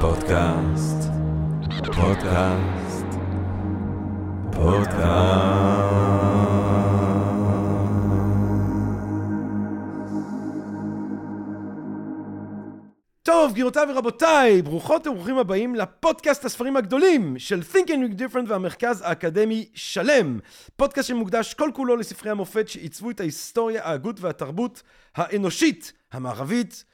פודקאסט, פודקאסט, פודקאסט. טוב, גבירותיי ורבותיי, ברוכות וברוכים הבאים לפודקאסט הספרים הגדולים של Think and Read Different והמרכז האקדמי שלם. פודקאסט שמוקדש כל כולו לספרי המופת שעיצבו את ההיסטוריה, ההגות והתרבות האנושית, המערבית,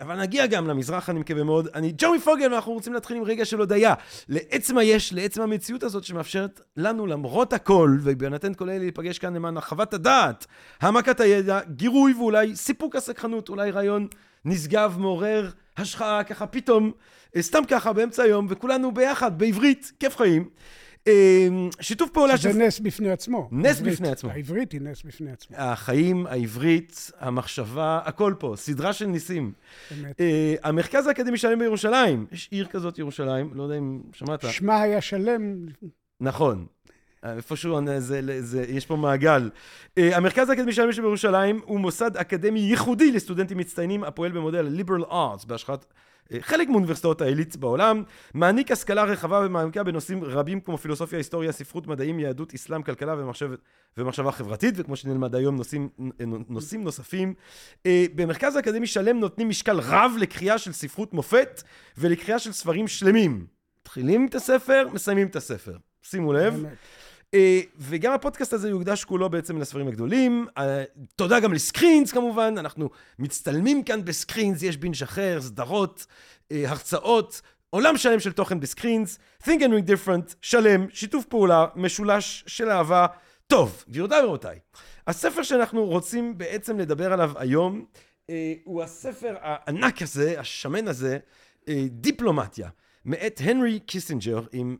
אבל נגיע גם למזרח, אני מקווה מאוד. אני ג'רמי פוגל, ואנחנו רוצים להתחיל עם רגע של הודיה. לעצם היש, לעצם המציאות הזאת שמאפשרת לנו, למרות הכל, ובהינתן כל אלה להיפגש כאן למען הרחבת הדעת, העמקת הידע, גירוי ואולי סיפוק הסקחנות, אולי רעיון נשגב, מעורר השחרה, ככה פתאום, אה, סתם ככה, באמצע היום, וכולנו ביחד, בעברית, כיף חיים. אמ, שיתוף פעולה... שזה נס בפני עצמו. נס בפני עצמו. העברית היא נס בפני עצמו. החיים, העברית, המחשבה, הכל פה, סדרה של ניסים. באמת. אה, המרכז האקדמי שלם בירושלים, יש עיר כזאת ירושלים, לא יודע אם שמעת. שמה היה שלם. נכון. איפשהו, זה, זה, יש פה מעגל. Uh, המרכז האקדמי שלם בירושלים הוא מוסד אקדמי ייחודי לסטודנטים מצטיינים הפועל במודל liberal arts בהשחת אה, חלק מאוניברסיטאות העילית בעולם, מעניק השכלה רחבה ומעמיקה בנושאים רבים כמו פילוסופיה, היסטוריה, ספרות, מדעים, יהדות, אסלאם, כלכלה ומחשבת, ומחשבה חברתית, וכמו שנלמד היום נושאים, נושאים נוספים. אה, במרכז האקדמי שלם נותנים משקל רב לקריאה של ספרות מופת ולקריאה של ספרים שלמים. מתחילים את הספר, מסיימים את הספר. שימו לב. אה, וגם הפודקאסט הזה יוקדש כולו בעצם לספרים הגדולים. אה, תודה גם לסקרינס כמובן, אנחנו מצטלמים כאן בסקרינס, יש בינג' אחר, סדרות, אה, הרצאות, עולם שלם של תוכן בסקרינס, Think and Read Different, שלם, שיתוף פעולה, משולש של אהבה. טוב, גבירותיי ורבותיי, הספר שאנחנו רוצים בעצם לדבר עליו היום, הוא הספר הענק הזה, השמן הזה, דיפלומטיה, מאת הנרי קיסינג'ר, עם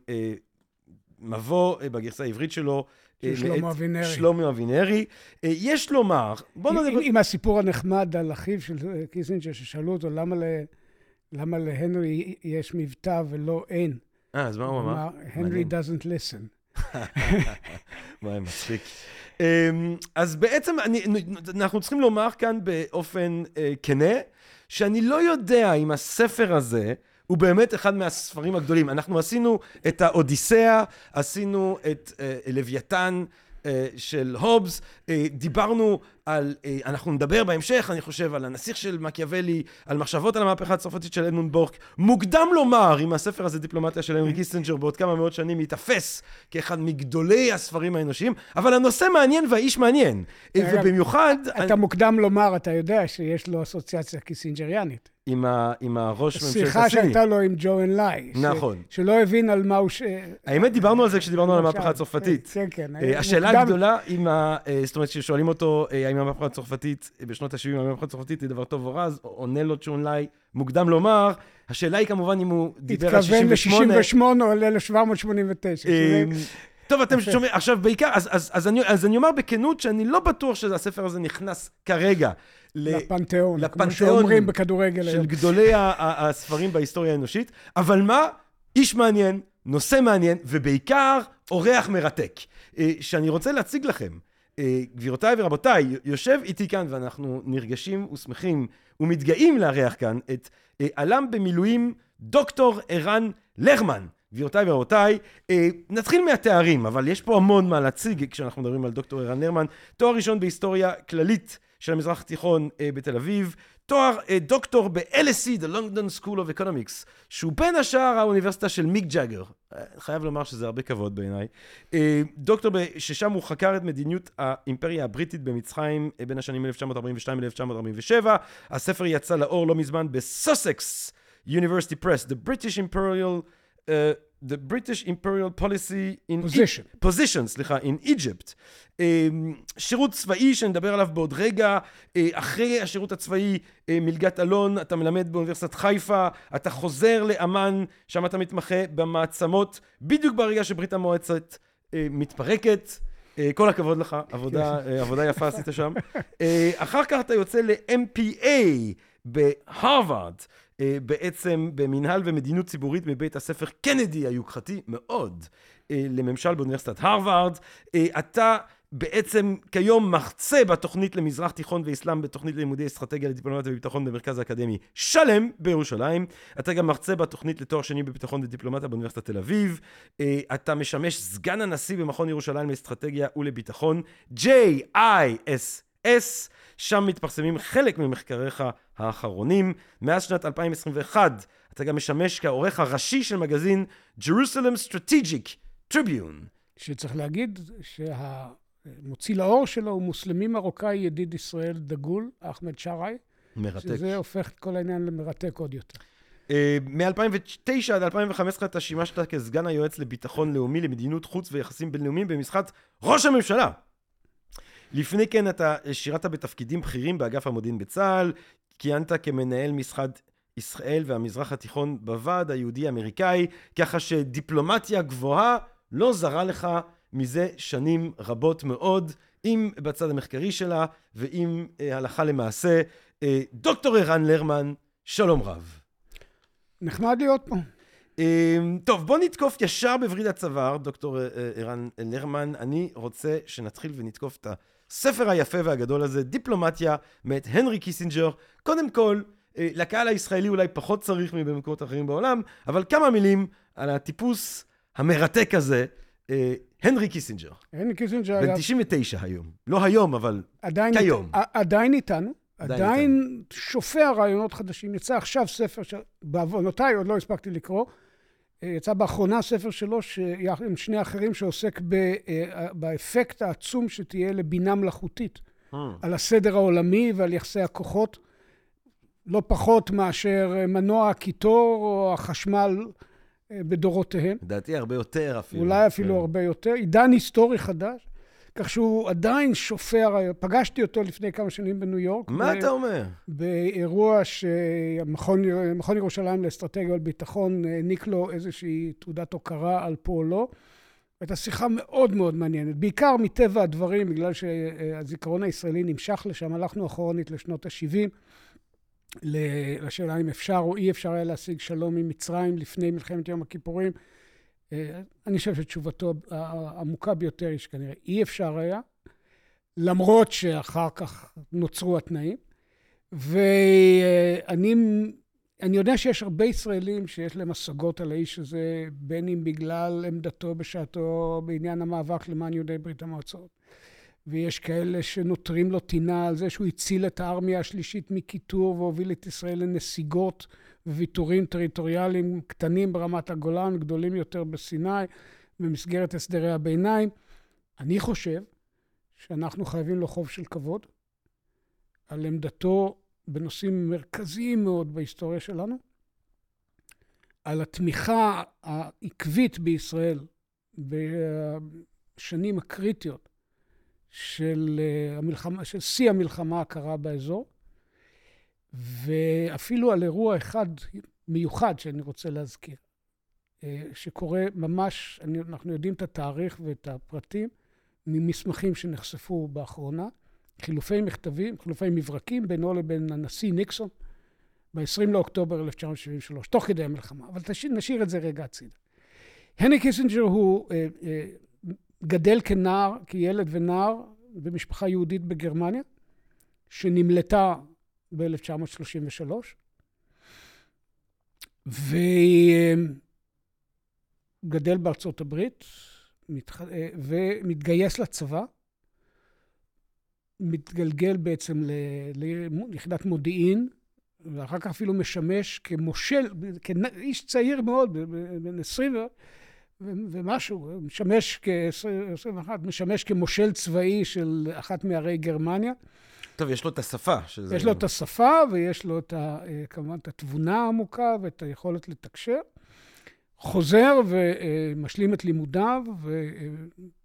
מבוא אה, בגרסה העברית שלו. של שלמה אבינרי. שלמה אבינרי. אה, יש לומר, בוא נדבר... עם הסיפור הנחמד על אחיו של אה, קיסינג'ר, ששאלו אותו למה, ל... למה להנרי יש מבטא ולא אין. אה, אז מה הוא אמר? הנרי doesn't listen. וואי, מצחיק. אמ, אז בעצם אני, אנחנו צריכים לומר כאן באופן כנה, שאני לא יודע אם הספר הזה, הוא באמת אחד מהספרים הגדולים. אנחנו עשינו את האודיסאה, עשינו את uh, לוויתן uh, של הובס, uh, דיברנו על, uh, אנחנו נדבר בהמשך, אני חושב, על הנסיך של מקיאוולי, על מחשבות על המהפכה הצרפתית של אדמונד בורק. מוקדם לומר אם הספר הזה, דיפלומטיה של הנרי קיסינג'ר, בעוד כמה מאות שנים ייתפס כאחד מגדולי הספרים האנושיים, אבל הנושא מעניין והאיש מעניין. ובמיוחד... אתה. מוקדם לומר, אתה יודע שיש לו אסוציאציה קיסינג'ריאנית. עם, ה, עם הראש ממשלת הסיני. שיחה שהייתה לו עם ג'ו אנלאי. נכון. ש, שלא הבין על מה הוא... ש... האמת, דיברנו על זה כשדיברנו על המהפכה הצרפתית. כן, כן. אה, השאלה. הגדולה, אם ה... אה, זאת אומרת, כששואלים אותו אה, האם המהפכה הצרפתית, בשנות ה-70, המהפכה הצרפתית היא דבר טוב או רע, אז עונה לו ג'ו אנלאי, מוקדם לומר. השאלה היא כמובן אם הוא דיבר על 68... התכוון ל-68 או ל-1789. טוב, אתם שומעים, עכשיו בעיקר, אז, אז, אז, אני, אז אני אומר בכנות שאני לא בטוח שהספר הזה נכנס כרגע לפנתיאון, לפנתיאון, כמו שאומרים בכדורגל של היום. גדולי הספרים בהיסטוריה האנושית, אבל מה? איש מעניין, נושא מעניין, ובעיקר אורח מרתק, אה, שאני רוצה להציג לכם. אה, גבירותיי ורבותיי, יושב איתי כאן, ואנחנו נרגשים ושמחים ומתגאים לארח כאן את אה, עלם במילואים דוקטור ערן לרמן. גבירותיי ורבותיי, אה, נתחיל מהתארים, אבל יש פה המון מה להציג כשאנחנו מדברים על דוקטור ערן נרמן. תואר ראשון בהיסטוריה כללית של המזרח התיכון אה, בתל אביב, תואר אה, דוקטור ב-LSE, The London School of Economics, שהוא בין השאר האוניברסיטה של מיק ג'אגר. אה, חייב לומר שזה הרבה כבוד בעיניי. אה, דוקטור ששם הוא חקר את מדיניות האימפריה הבריטית במצרים אה, בין השנים 1942 ל-1947. הספר יצא לאור לא מזמן בסוסקס University Press, The British Imperial... Uh, the British Imperial Policy in... Position. E- position, סליחה, in Egypt. Uh, שירות צבאי שנדבר עליו בעוד רגע, uh, אחרי השירות הצבאי, uh, מלגת אלון, אתה מלמד באוניברסיטת חיפה, אתה חוזר לאמ"ן, שם אתה מתמחה במעצמות, בדיוק ברגע שברית המועצת uh, מתפרקת. כל הכבוד לך, עבודה, uh, עבודה יפה עשית שם. אחר כך אתה יוצא ל-MPA בהרווארד. אה, בעצם במנהל ומדיניות ציבורית מבית הספר קנדי היוקרתי מאוד אה, לממשל באוניברסיטת הרווארד. אה, אתה בעצם כיום מרצה בתוכנית למזרח תיכון ואסלאם בתוכנית ללימודי אסטרטגיה לדיפלומטיה וביטחון במרכז האקדמי שלם בירושלים. אתה גם מרצה בתוכנית לתואר שני בביטחון ודיפלומטיה באוניברסיטת תל אביב. אתה משמש סגן הנשיא במכון ירושלים לאסטרטגיה ולביטחון, JISS. שם מתפרסמים חלק ממחקריך האחרונים. מאז שנת 2021 אתה גם משמש כעורך הראשי של מגזין Jerusalem Strategic Tribune. שצריך להגיד שהמוציא לאור שלו הוא מוסלמי מרוקאי ידיד ישראל דגול, אחמד שרעי. מרתק. שזה הופך את כל העניין למרתק עוד יותר. Uh, מ-2009 עד 2015 אתה שימשת כסגן היועץ לביטחון לאומי למדיניות חוץ ויחסים בינלאומיים במשחק ראש הממשלה. לפני כן אתה שירת בתפקידים בכירים באגף המודיעין בצה"ל, כיהנת כמנהל משרד ישראל והמזרח התיכון בוועד היהודי-אמריקאי, ככה שדיפלומטיה גבוהה לא זרה לך מזה שנים רבות מאוד, אם בצד המחקרי שלה ואם אה, הלכה למעשה. אה, דוקטור ערן לרמן, שלום רב. נחמד להיות פה. אה, טוב, בוא נתקוף ישר בווריד הצוואר, דוקטור אה, אה, ערן לרמן. אני רוצה שנתחיל ונתקוף את הספר היפה והגדול הזה, דיפלומטיה, מאת הנרי קיסינג'ר. קודם כל, אה, לקהל הישראלי אולי פחות צריך מבמקומות אחרים בעולם, אבל כמה מילים על הטיפוס המרתק הזה, הנרי קיסינג'ר. הנרי קיסינג'ר היה... בן 99 היום. לא היום, אבל עדיין כיום. עדיין איתנו. עדיין, עדיין שופע רעיונות חדשים. יצא עכשיו ספר שבעוונותיי עוד לא הספקתי לקרוא. אה, יצא באחרונה ספר שלו, עם שני אחרים, שעוסק ב, באפקט העצום שתהיה לבינה מלאכותית. Hmm. על הסדר העולמי ועל יחסי הכוחות. לא פחות מאשר מנוע הקיטור או החשמל אה, בדורותיהם. לדעתי הרבה יותר אפילו. אולי אפילו כן. הרבה יותר. עידן היסטורי חדש, כך שהוא עדיין שופע, פגשתי אותו לפני כמה שנים בניו יורק. מה אתה אומר? באירוע שמכון ירושלים לאסטרטגיה ולביטחון העניק לו איזושהי תעודת הוקרה על פועלו. הייתה שיחה מאוד מאוד מעניינת, בעיקר מטבע הדברים, בגלל שהזיכרון הישראלי נמשך לשם, הלכנו אחורנית לשנות ה-70. לשאלה אם אפשר או אי אפשר היה להשיג שלום עם מצרים לפני מלחמת יום הכיפורים. אה, אני חושב שתשובתו העמוקה ביותר היא שכנראה אי אפשר היה, למרות שאחר כך נוצרו התנאים. ואני אני יודע שיש הרבה ישראלים שיש להם השגות על האיש הזה, בין אם בגלל עמדתו בשעתו בעניין המאבק למען יהודי ברית המועצות. ויש כאלה שנותרים לו טינה על זה שהוא הציל את הארמיה השלישית מקיטור והוביל את ישראל לנסיגות וויתורים טריטוריאליים קטנים ברמת הגולן, גדולים יותר בסיני, במסגרת הסדרי הביניים. אני חושב שאנחנו חייבים לו חוב של כבוד על עמדתו בנושאים מרכזיים מאוד בהיסטוריה שלנו, על התמיכה העקבית בישראל בשנים הקריטיות של אה, המלחמה, של שיא המלחמה הקרה באזור, ואפילו על אירוע אחד מיוחד שאני רוצה להזכיר, אה, שקורה ממש, אנחנו יודעים את התאריך ואת הפרטים ממסמכים שנחשפו באחרונה, חילופי מכתבים, חילופי מברקים בינו לבין הנשיא ניקסון ב-20 לאוקטובר 1973, תוך כדי המלחמה. אבל תשאיר, נשאיר את זה רגע הצידה. הנרי קיסינג'ר הוא אה, אה, גדל כנער, כילד ונער, במשפחה יהודית בגרמניה, שנמלטה ב-1933, וגדל בארצות הברית, ומתגייס לצבא, מתגלגל בעצם ליחידת מודיעין, ואחר כך אפילו משמש כמושל, כאיש צעיר מאוד, בן 20, ומשהו, משמש כ-21, משמש כמושל צבאי של אחת מערי גרמניה. טוב, יש לו את השפה. שזה... יש לו את השפה, ויש לו את ה, כמובן את התבונה העמוקה ואת היכולת לתקשר. חוזר ומשלים את לימודיו,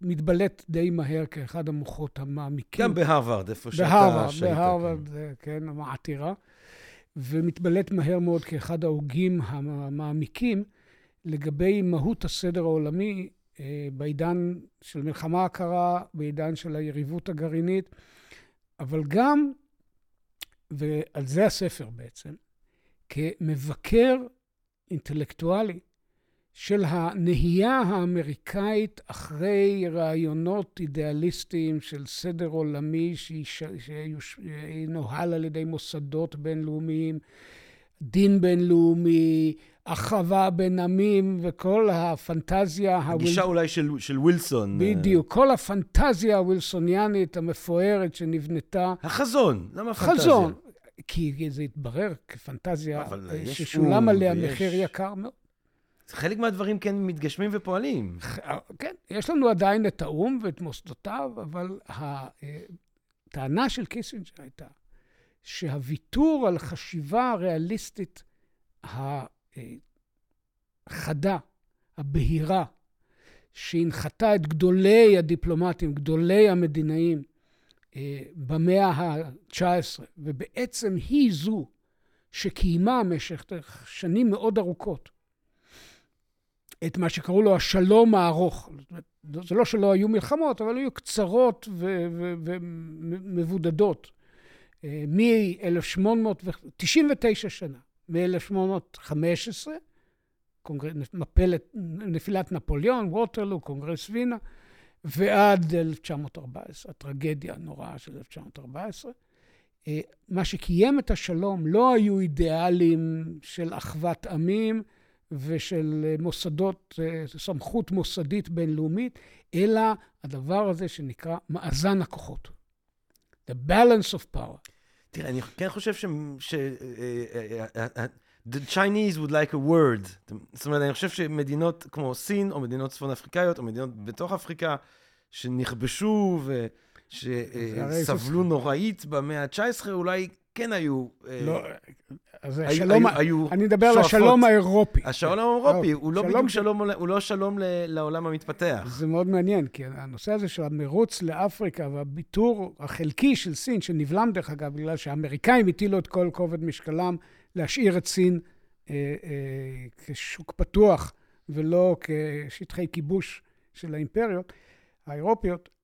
ומתבלט די מהר כאחד המוחות המעמיקים. גם בהרווארד, איפה שאתה בהרווארד, בהרווארד, כן, העתירה. ומתבלט מהר מאוד כאחד ההוגים המעמיקים. לגבי מהות הסדר העולמי אה, בעידן של מלחמה הקרה, בעידן של היריבות הגרעינית, אבל גם, ועל זה הספר בעצם, כמבקר אינטלקטואלי של הנהייה האמריקאית אחרי רעיונות אידיאליסטיים של סדר עולמי שינוהל על ידי מוסדות בינלאומיים, דין בינלאומי, החרבה בין עמים וכל הפנטזיה... הגישה הוויל... אולי של, של ווילסון. בדיוק, כל הפנטזיה הווילסוניאנית המפוארת שנבנתה. החזון, למה פנטזיה? חזון, כי זה התברר כפנטזיה ששולם עליה ויש... מחיר יקר מאוד. חלק מהדברים כן מתגשמים ופועלים. כן, יש לנו עדיין את האו"ם ואת מוסדותיו, אבל הטענה של קיסינג'ר הייתה שהוויתור על חשיבה ריאליסטית החדה, הבהירה, שהנחתה את גדולי הדיפלומטים, גדולי המדינאים אה, במאה ה-19, ובעצם היא זו שקיימה במשך שנים מאוד ארוכות את מה שקראו לו השלום הארוך. זה לא שלא היו מלחמות, אבל היו קצרות ומבודדות. אה, מ-1899 שנה, מ-1815, מפלת, נפילת נפוליאון, ווטרלו, קונגרס וינה, ועד 1914, הטרגדיה הנוראה של 1914. אה, מה שקיים את השלום לא היו אידיאלים של אחוות עמים ושל מוסדות, אה, סמכות מוסדית בינלאומית, אלא הדבר הזה שנקרא מאזן הכוחות. The balance of power. תראה, אני כן חושב ש... ש... The Chinese would like a word. זאת אומרת, אני חושב שמדינות כמו סין, או מדינות צפון אפריקאיות, או מדינות בתוך אפריקה, שנכבשו ושסבלו נוראית במאה ה-19, אולי כן היו... לא, אז השלום, אני מדבר על השלום האירופי. השלום האירופי, הוא לא בדיוק שלום, הוא לא שלום לעולם המתפתח. זה מאוד מעניין, כי הנושא הזה של המרוץ לאפריקה והביטור החלקי של סין, שנבלם דרך אגב, בגלל שהאמריקאים הטילו את כל כובד משקלם להשאיר את סין אה, אה, כשוק פתוח ולא כשטחי כיבוש של האימפריות האירופיות, אה, אה,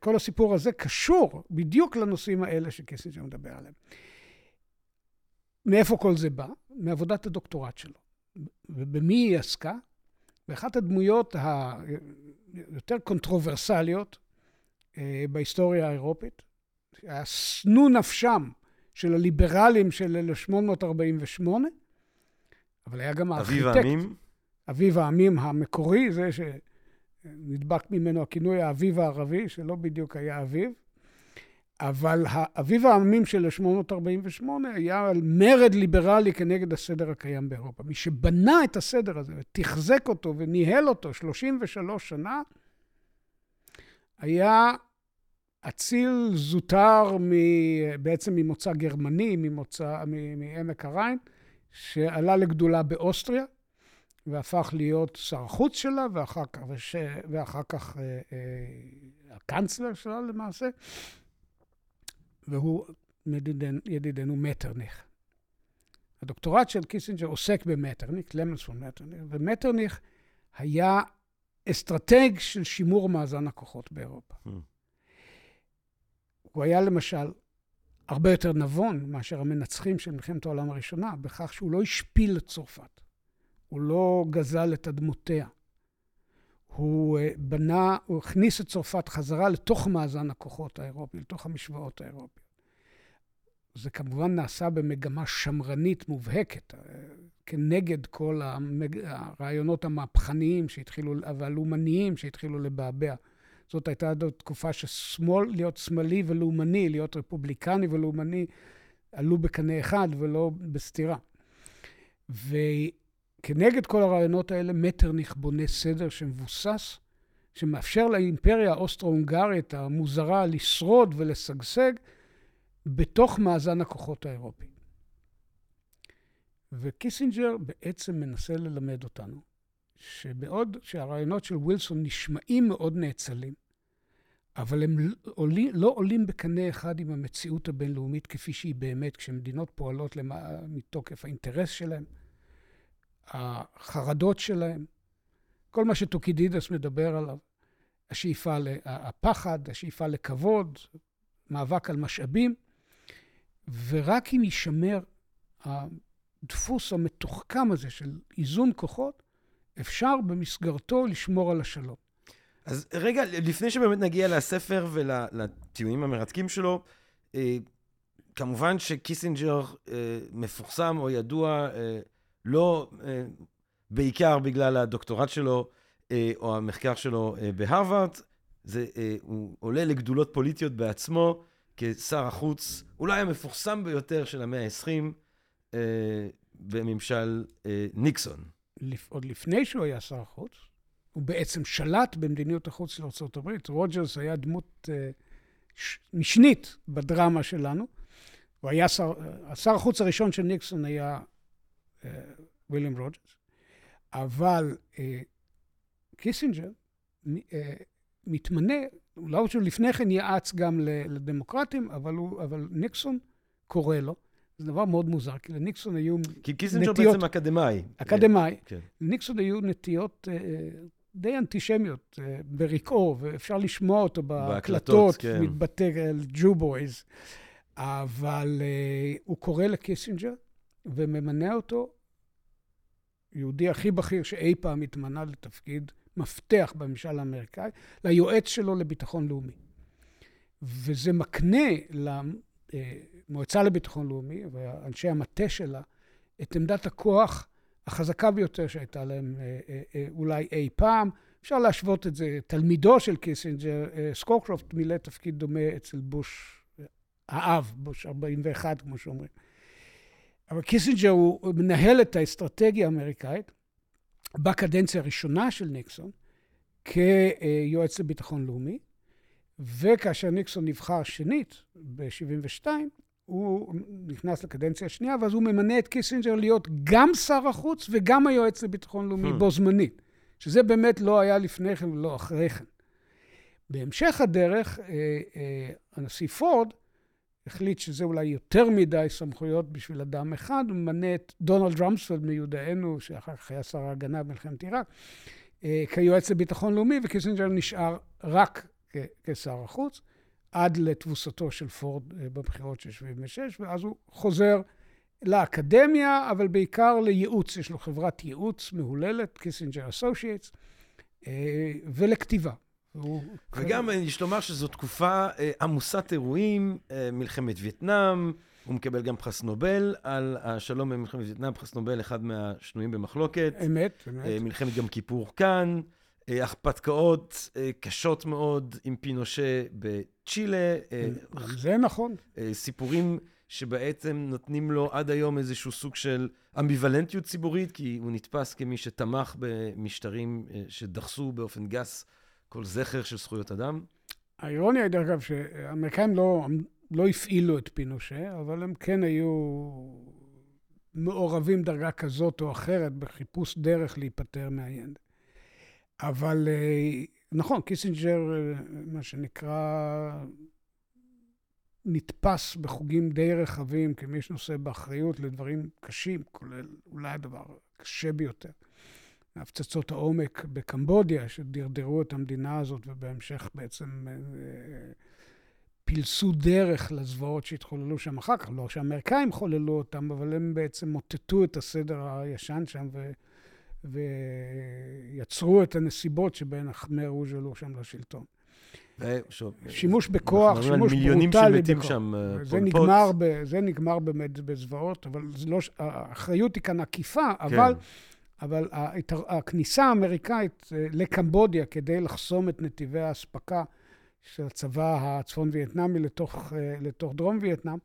כל הסיפור הזה קשור בדיוק לנושאים האלה שקיסינג'ר מדבר עליהם. מאיפה כל זה בא? מעבודת הדוקטורט שלו. ובמי היא עסקה? באחת הדמויות היותר קונטרוברסליות אה, בהיסטוריה האירופית, שנוא נפשם של הליברלים של 1848, אבל היה גם הארכיטקט. אביב העמים? אביב העמים המקורי, זה שנדבק ממנו הכינוי האביב הערבי, שלא בדיוק היה אביב. אבל האביב העמים של 1848 היה על מרד ליברלי כנגד הסדר הקיים באירופה. מי שבנה את הסדר הזה ותחזק אותו וניהל אותו 33 שנה, היה אציל זוטר מ... בעצם ממוצא גרמני, ממוצא, מעמק הריין, שעלה לגדולה באוסטריה, והפך להיות שר החוץ שלה, ואחר כך, וש... ואחר כך אה, אה, הקנצלר שלה למעשה, והוא מדידן, ידידנו מטרניך. הדוקטורט של קיסינג'ר עוסק במטרניך, קלמנס פון מטרניך, ומטרניך היה אסטרטג של שימור מאזן הכוחות באירופה. Hmm. הוא היה למשל הרבה יותר נבון מאשר המנצחים של מלחמת העולם הראשונה, בכך שהוא לא השפיל את צרפת. הוא לא גזל את אדמותיה. הוא אה, בנה, הוא הכניס את צרפת חזרה לתוך מאזן הכוחות האירופי, לתוך המשוואות האירופיות. זה כמובן נעשה במגמה שמרנית מובהקת, אה, כנגד כל הרעיונות המהפכניים שהתחילו, והלאומניים שהתחילו לבעבע זאת הייתה תקופה ששמאל, להיות שמאלי ולאומני, להיות רפובליקני ולאומני, עלו בקנה אחד ולא בסתירה. וכנגד כל הרעיונות האלה, מטרניך בונה סדר שמבוסס, שמאפשר לאימפריה האוסטרו-הונגרית המוזרה לשרוד ולשגשג בתוך מאזן הכוחות האירופי. וקיסינג'ר בעצם מנסה ללמד אותנו שבעוד שהרעיונות של ווילסון נשמעים מאוד נאצלים, אבל הם עולים, לא עולים בקנה אחד עם המציאות הבינלאומית כפי שהיא באמת, כשמדינות פועלות למה, מתוקף האינטרס שלהם, החרדות שלהם, כל מה שטוקידידס מדבר עליו, השאיפה, הפחד, השאיפה לכבוד, מאבק על משאבים, ורק אם יישמר הדפוס המתוחכם הזה של איזון כוחות, אפשר במסגרתו לשמור על השלום. אז רגע, לפני שבאמת נגיע לספר ולטיעונים המרתקים שלו, אה, כמובן שקיסינג'ר אה, מפורסם או ידוע אה, לא בעיקר בגלל הדוקטורט שלו או המחקר שלו בהרווארד, זה, הוא עולה לגדולות פוליטיות בעצמו כשר החוץ, אולי המפורסם ביותר של המאה ה-20 בממשל ניקסון. עוד לפני שהוא היה שר החוץ, הוא בעצם שלט במדיניות החוץ של ארה"ב. רוג'רס היה דמות משנית בדרמה שלנו. הוא היה שר, השר החוץ הראשון של ניקסון היה uh, ויליאם רוג'רס, אבל קיסינג'ר uh, מתמנה, לא שהוא לפני כן יעץ גם לדמוקרטים, אבל, הוא, אבל ניקסון קורא לו. זה דבר מאוד מוזר, כי לניקסון היו נטיות... כי קיסינג'ר בעצם אקדמאי. אקדמאי. כן. לניקסון היו נטיות די אנטישמיות אה, ברקעו, ואפשר לשמוע אותו בהקלטות, כן. מתבטא על Jew boys. אבל uh, הוא קורא לקיסינג'ר וממנה אותו, יהודי הכי בכיר שאי פעם התמנה לתפקיד מפתח בממשל האמריקאי, ליועץ שלו לביטחון לאומי. וזה מקנה למועצה לביטחון לאומי ואנשי המטה שלה את עמדת הכוח החזקה ביותר שהייתה להם אה, אה, אה, אולי אי פעם. אפשר להשוות את זה, תלמידו של קיסינג'ר, סקוקרופט מילא תפקיד דומה אצל בוש האב, בוש 41, כמו שאומרים. אבל קיסינג'ר הוא מנהל את האסטרטגיה האמריקאית בקדנציה הראשונה של ניקסון כיועץ לביטחון לאומי, וכאשר ניקסון נבחר שנית ב-72, הוא נכנס לקדנציה השנייה, ואז הוא ממנה את קיסינג'ר להיות גם שר החוץ וגם היועץ לביטחון לאומי hmm. בו זמנית, שזה באמת לא היה לפני כן ולא אחרי כן. בהמשך הדרך, אה, אה, הנשיא פורד החליט שזה אולי יותר מדי סמכויות בשביל אדם אחד, הוא ממנה את דונלד רמספלד מיודענו, שאחר כך היה שר ההגנה במלחמת עיראק, אה, כיועץ לביטחון לאומי, וקיסינג'ר נשאר רק כשר החוץ. עד לתבוסתו של פורד אה, בבחירות של 76, ואז הוא חוזר לאקדמיה, אבל בעיקר לייעוץ. יש לו חברת ייעוץ מהוללת, Kissinger Associates, אה, ולכתיבה. וגם יש לומר שזו תקופה אה, עמוסת אירועים, מלחמת וייטנאם, הוא מקבל גם פרס נובל על השלום במלחמת וייטנאם, פרס נובל, אחד מהשנויים במחלוקת. אמת, אמת. מלחמת גם כיפור כאן. הרפתקאות קשות מאוד עם פינושה צ'ילה. אה, זה נכון. אה, סיפורים שבעצם נותנים לו עד היום איזשהו סוג של אמביוולנטיות ציבורית, כי הוא נתפס כמי שתמך במשטרים אה, שדרסו באופן גס כל זכר של זכויות אדם. האירוניה היא, דרך אגב, שהאמריקאים לא, לא הפעילו את פינושה, אבל הם כן היו מעורבים דרגה כזאת או אחרת בחיפוש דרך להיפטר מאיינדה. אבל נכון, קיסינג'ר, מה שנקרא, נתפס בחוגים די רחבים כמי שנושא באחריות לדברים קשים, כולל אולי הדבר הקשה ביותר. הפצצות העומק בקמבודיה, שדרדרו את המדינה הזאת ובהמשך בעצם אה, פילסו דרך לזוועות שהתחוללו שם אחר כך. לא שהאמריקאים חוללו אותם, אבל הם בעצם מוטטו את הסדר הישן שם ו... ויצרו את הנסיבות שבהן החמר רוז' עלו שם לשלטון. ושוב, שימוש בכוח, שימוש ברוטלי בכוח. שם, אה, זה נגמר, ב, זה נגמר באמת בזוועות, אבל לא, האחריות היא כאן עקיפה, כן. אבל, אבל הכניסה האמריקאית אה, לקמבודיה כדי לחסום את נתיבי האספקה של הצבא הצפון-וייטנאמי לתוך, אה, לתוך דרום וייטנאם,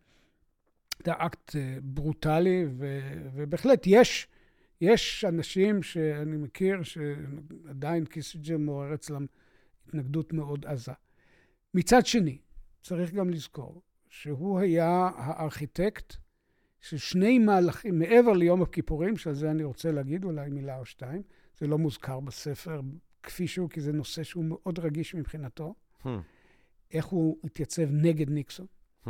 זה אקט ברוטלי, ו, ובהחלט יש... יש אנשים שאני מכיר שעדיין קיסינג'ר מעורר אצלם התנגדות מאוד עזה. מצד שני, צריך גם לזכור שהוא היה הארכיטקט של שני מהלכים, מעבר ליום הכיפורים, שעל זה אני רוצה להגיד אולי מילה או שתיים, זה לא מוזכר בספר כפי שהוא, כי זה נושא שהוא מאוד רגיש מבחינתו. Hmm. איך הוא התייצב נגד ניקסון. Hmm.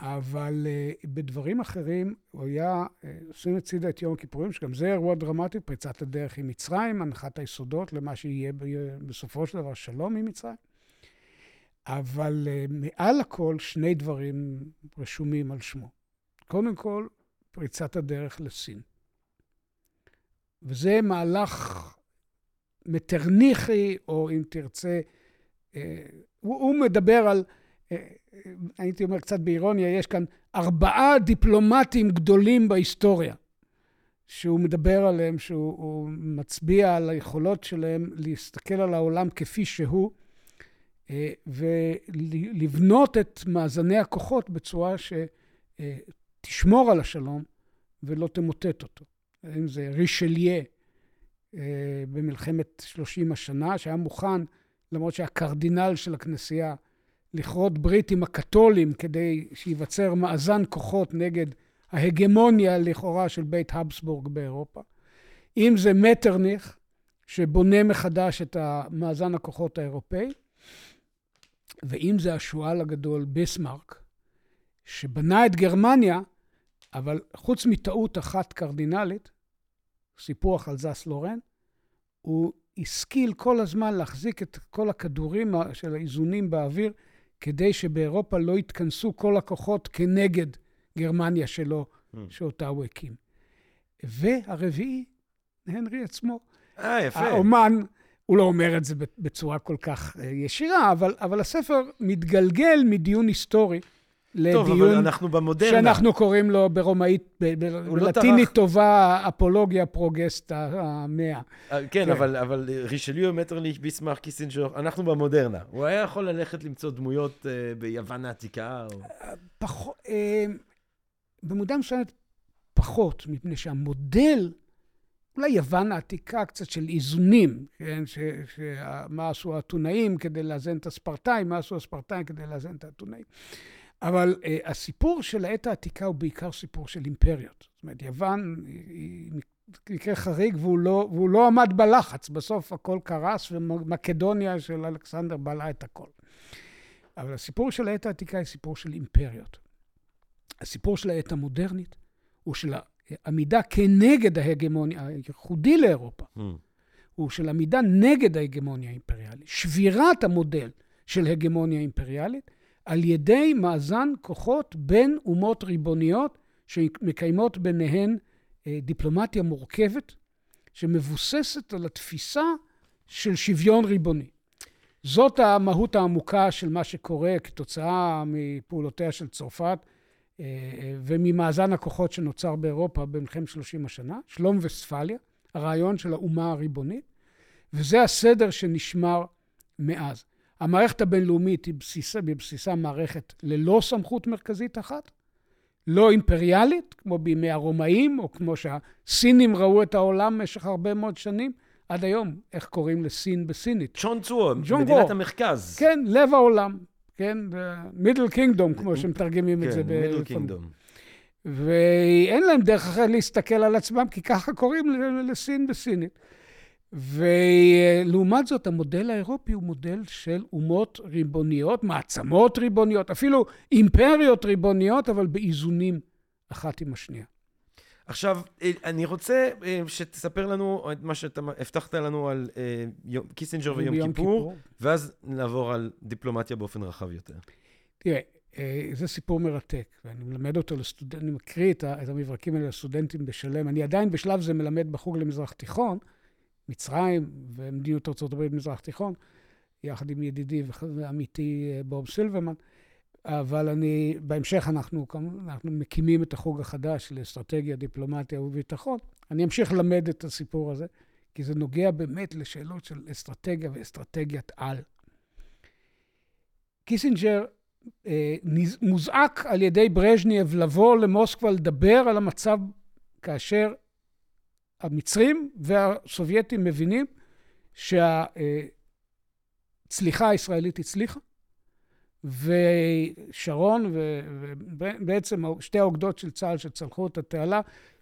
אבל uh, בדברים אחרים הוא היה, uh, שים הצידה את יום הכיפורים, שגם זה אירוע דרמטי, פריצת הדרך עם מצרים, הנחת היסודות למה שיהיה בסופו של דבר שלום עם מצרים. אבל uh, מעל הכל שני דברים רשומים על שמו. קודם כל, פריצת הדרך לסין. וזה מהלך מטרניכי, או אם תרצה, אה, הוא, הוא מדבר על, אה, הייתי אומר קצת באירוניה, יש כאן ארבעה דיפלומטים גדולים בהיסטוריה, שהוא מדבר עליהם, שהוא מצביע על היכולות שלהם להסתכל על העולם כפי שהוא, אה, ולבנות את מאזני הכוחות בצורה שתשמור על השלום ולא תמוטט אותו. אם זה רישליה אה, במלחמת 30 השנה, שהיה מוכן, למרות שהיה קרדינל של הכנסייה, לכרות ברית עם הקתולים כדי שייווצר מאזן כוחות נגד ההגמוניה לכאורה של בית הבסבורג באירופה. אם זה מטרניך, שבונה מחדש את מאזן הכוחות האירופאי, ואם זה השועל הגדול ביסמרק, שבנה את גרמניה, אבל חוץ מטעות אחת קרדינלית, סיפוח על זס לורן, הוא השכיל כל הזמן להחזיק את כל הכדורים של האיזונים באוויר, כדי שבאירופה לא יתכנסו כל הכוחות כנגד גרמניה שלו, mm. שאותה הוא הקים. והרביעי, הנרי עצמו. אה, יפה. האומן, הוא לא אומר את זה בצורה כל כך אה, ישירה, אבל, אבל הספר מתגלגל מדיון היסטורי לדיון... טוב, אבל אנחנו במודרנה. שאנחנו קוראים לו ברומאית, בלטינית לא טובה, apologia pro gesta mea. אה, כן, כן. אבל, אבל רישליו, מטרניך, ביסמרק, קיסינג'ר, אנחנו במודרנה. הוא היה יכול ללכת למצוא דמויות uh, ביוון העתיקה? או... פחות, uh, במודע מסוים פחות, מפני שהמודל אולי יוון העתיקה קצת של איזונים, כן? ש, שמה עשו האתונאים כדי לאזן את הספרטאים, מה עשו הספרטאים כדי לאזן את האתונאים. אבל uh, הסיפור של העת העתיקה הוא בעיקר סיפור של אימפריות. זאת אומרת, יוון היא מקרה חריג והוא לא, והוא לא עמד בלחץ. בסוף הכל קרס ומקדוניה של אלכסנדר בלעה את הכל. אבל הסיפור של העת העתיקה היא סיפור של אימפריות. הסיפור של העת המודרנית הוא של עמידה כנגד ההגמוניה, הייחודי לאירופה, mm. הוא של עמידה נגד ההגמוניה האימפריאלית. שבירת המודל של הגמוניה אימפריאלית על ידי מאזן כוחות בין אומות ריבוניות שמקיימות ביניהן אה, דיפלומטיה מורכבת, שמבוססת על התפיסה של שוויון ריבוני. זאת המהות העמוקה של מה שקורה כתוצאה מפעולותיה של צרפת אה, אה, וממאזן הכוחות שנוצר באירופה במלחמת 30 השנה, שלום וספליה, הרעיון של האומה הריבונית, וזה הסדר שנשמר מאז. המערכת הבינלאומית היא בסיסה, בבסיסה מערכת ללא סמכות מרכזית אחת, לא אימפריאלית, כמו בימי הרומאים, או כמו שהסינים ראו את העולם במשך הרבה מאוד שנים. עד היום, איך קוראים לסין בסינית? צ'ון צוו, מדינת המרכז. כן, לב העולם. כן? מידל קינגדום, כמו שמתרגמים את זה. כן, מידל קינגדום. ואין להם דרך אחרת להסתכל על עצמם, כי ככה קוראים לסין בסינית. ולעומת זאת, המודל האירופי הוא מודל של אומות ריבוניות, מעצמות ריבוניות, אפילו אימפריות ריבוניות, אבל באיזונים אחת עם השנייה. עכשיו, אה, אני רוצה אה, שתספר לנו את מה שאתה הבטחת לנו על אה, קיסינג'ר ויום כיפור, כיפור, ואז נעבור על דיפלומטיה באופן רחב יותר. תראה, זה סיפור מרתק, ואני מלמד אותו לסטודנטים, אני מקריא את המברקים האלה לסטודנטים בשלם. אני עדיין בשלב זה מלמד בחוג למזרח תיכון, מצרים ומדיניות ארה"ב במזרח תיכון, יחד עם ידידי ועמיתי בוב סילברמן. אבל אני, בהמשך אנחנו, אנחנו מקימים את החוג החדש לאסטרטגיה, דיפלומטיה וביטחון. אני אמשיך ללמד את הסיפור הזה, כי זה נוגע באמת לשאלות של אסטרטגיה ואסטרטגיית על. קיסינג'ר אה, מוזעק על ידי ברז'נייב לבוא למוסקבה לדבר על המצב כאשר המצרים והסובייטים מבינים שהצליחה הישראלית הצליחה, ושרון ובעצם שתי האוגדות של צה"ל שצלחו את התעלה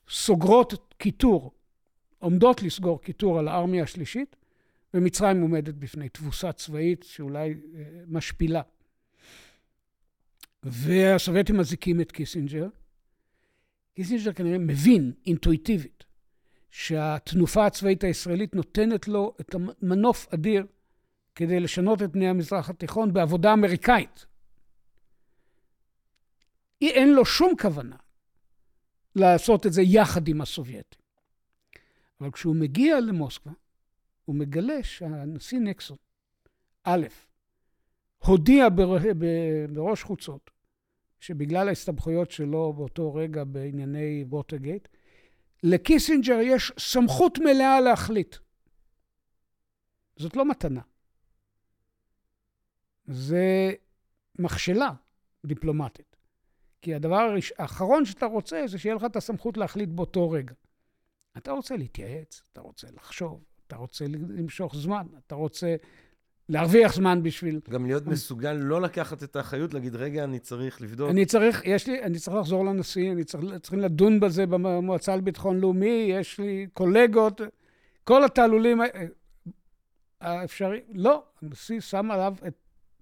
סוגרות כיתור, עומדות לסגור כיתור על הארמיה השלישית, ומצרים עומדת בפני תבוסה צבאית שאולי אה, משפילה. והסובייטים מזעיקים את קיסינג'ר. קיסינג'ר כנראה מבין אינטואיטיבית שהתנופה הצבאית הישראלית נותנת לו את המנוף אדיר כדי לשנות את פני המזרח התיכון בעבודה אמריקאית. אין לו שום כוונה לעשות את זה יחד עם הסובייטים. אבל כשהוא מגיע למוסקבה, הוא מגלה שהנשיא ניקסון, א', הודיע בר, בראש חוצות שבגלל ההסתבכויות שלו באותו רגע בענייני ווטרגייט, לקיסינג'ר יש סמכות מלאה להחליט. זאת לא מתנה. זה מכשלה דיפלומטית. כי הדבר האחרון שאתה רוצה זה שיהיה לך את הסמכות להחליט באותו רגע. אתה רוצה להתייעץ, אתה רוצה לחשוב, אתה רוצה למשוך זמן, אתה רוצה להרוויח זמן בשביל... גם להיות מסוגל לא לקחת את האחריות, להגיד, רגע, אני צריך לבדוק. אני צריך, יש לי, אני צריך לחזור לנשיא, אני צריך, צריכים לדון בזה במועצה לביטחון לאומי, יש לי קולגות, כל התעלולים האפשריים. לא, הנשיא שם עליו את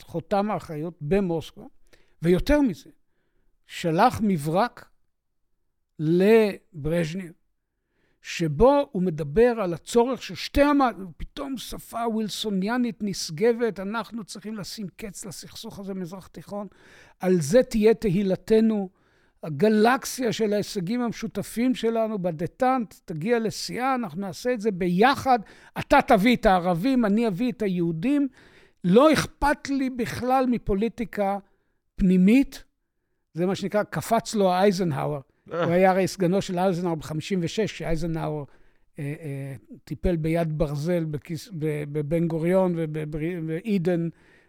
חותם האחריות במוסקבה, ויותר מזה, שלח מברק לברז'ניב, שבו הוא מדבר על הצורך של שתי המ... פתאום שפה ווילסוניאנית נשגבת, אנחנו צריכים לשים קץ לסכסוך הזה במזרח התיכון, על זה תהיה תהילתנו. הגלקסיה של ההישגים המשותפים שלנו בדטנט תגיע לשיאה, אנחנו נעשה את זה ביחד. אתה תביא את הערבים, אני אביא את היהודים. לא אכפת לי בכלל מפוליטיקה פנימית. זה מה שנקרא, קפץ לו אייזנהאואר. הוא היה הרי סגנו של אייזנהאואר ב-56, כשאייזנהאואר אה, אה, טיפל ביד ברזל בבן גוריון ובאידן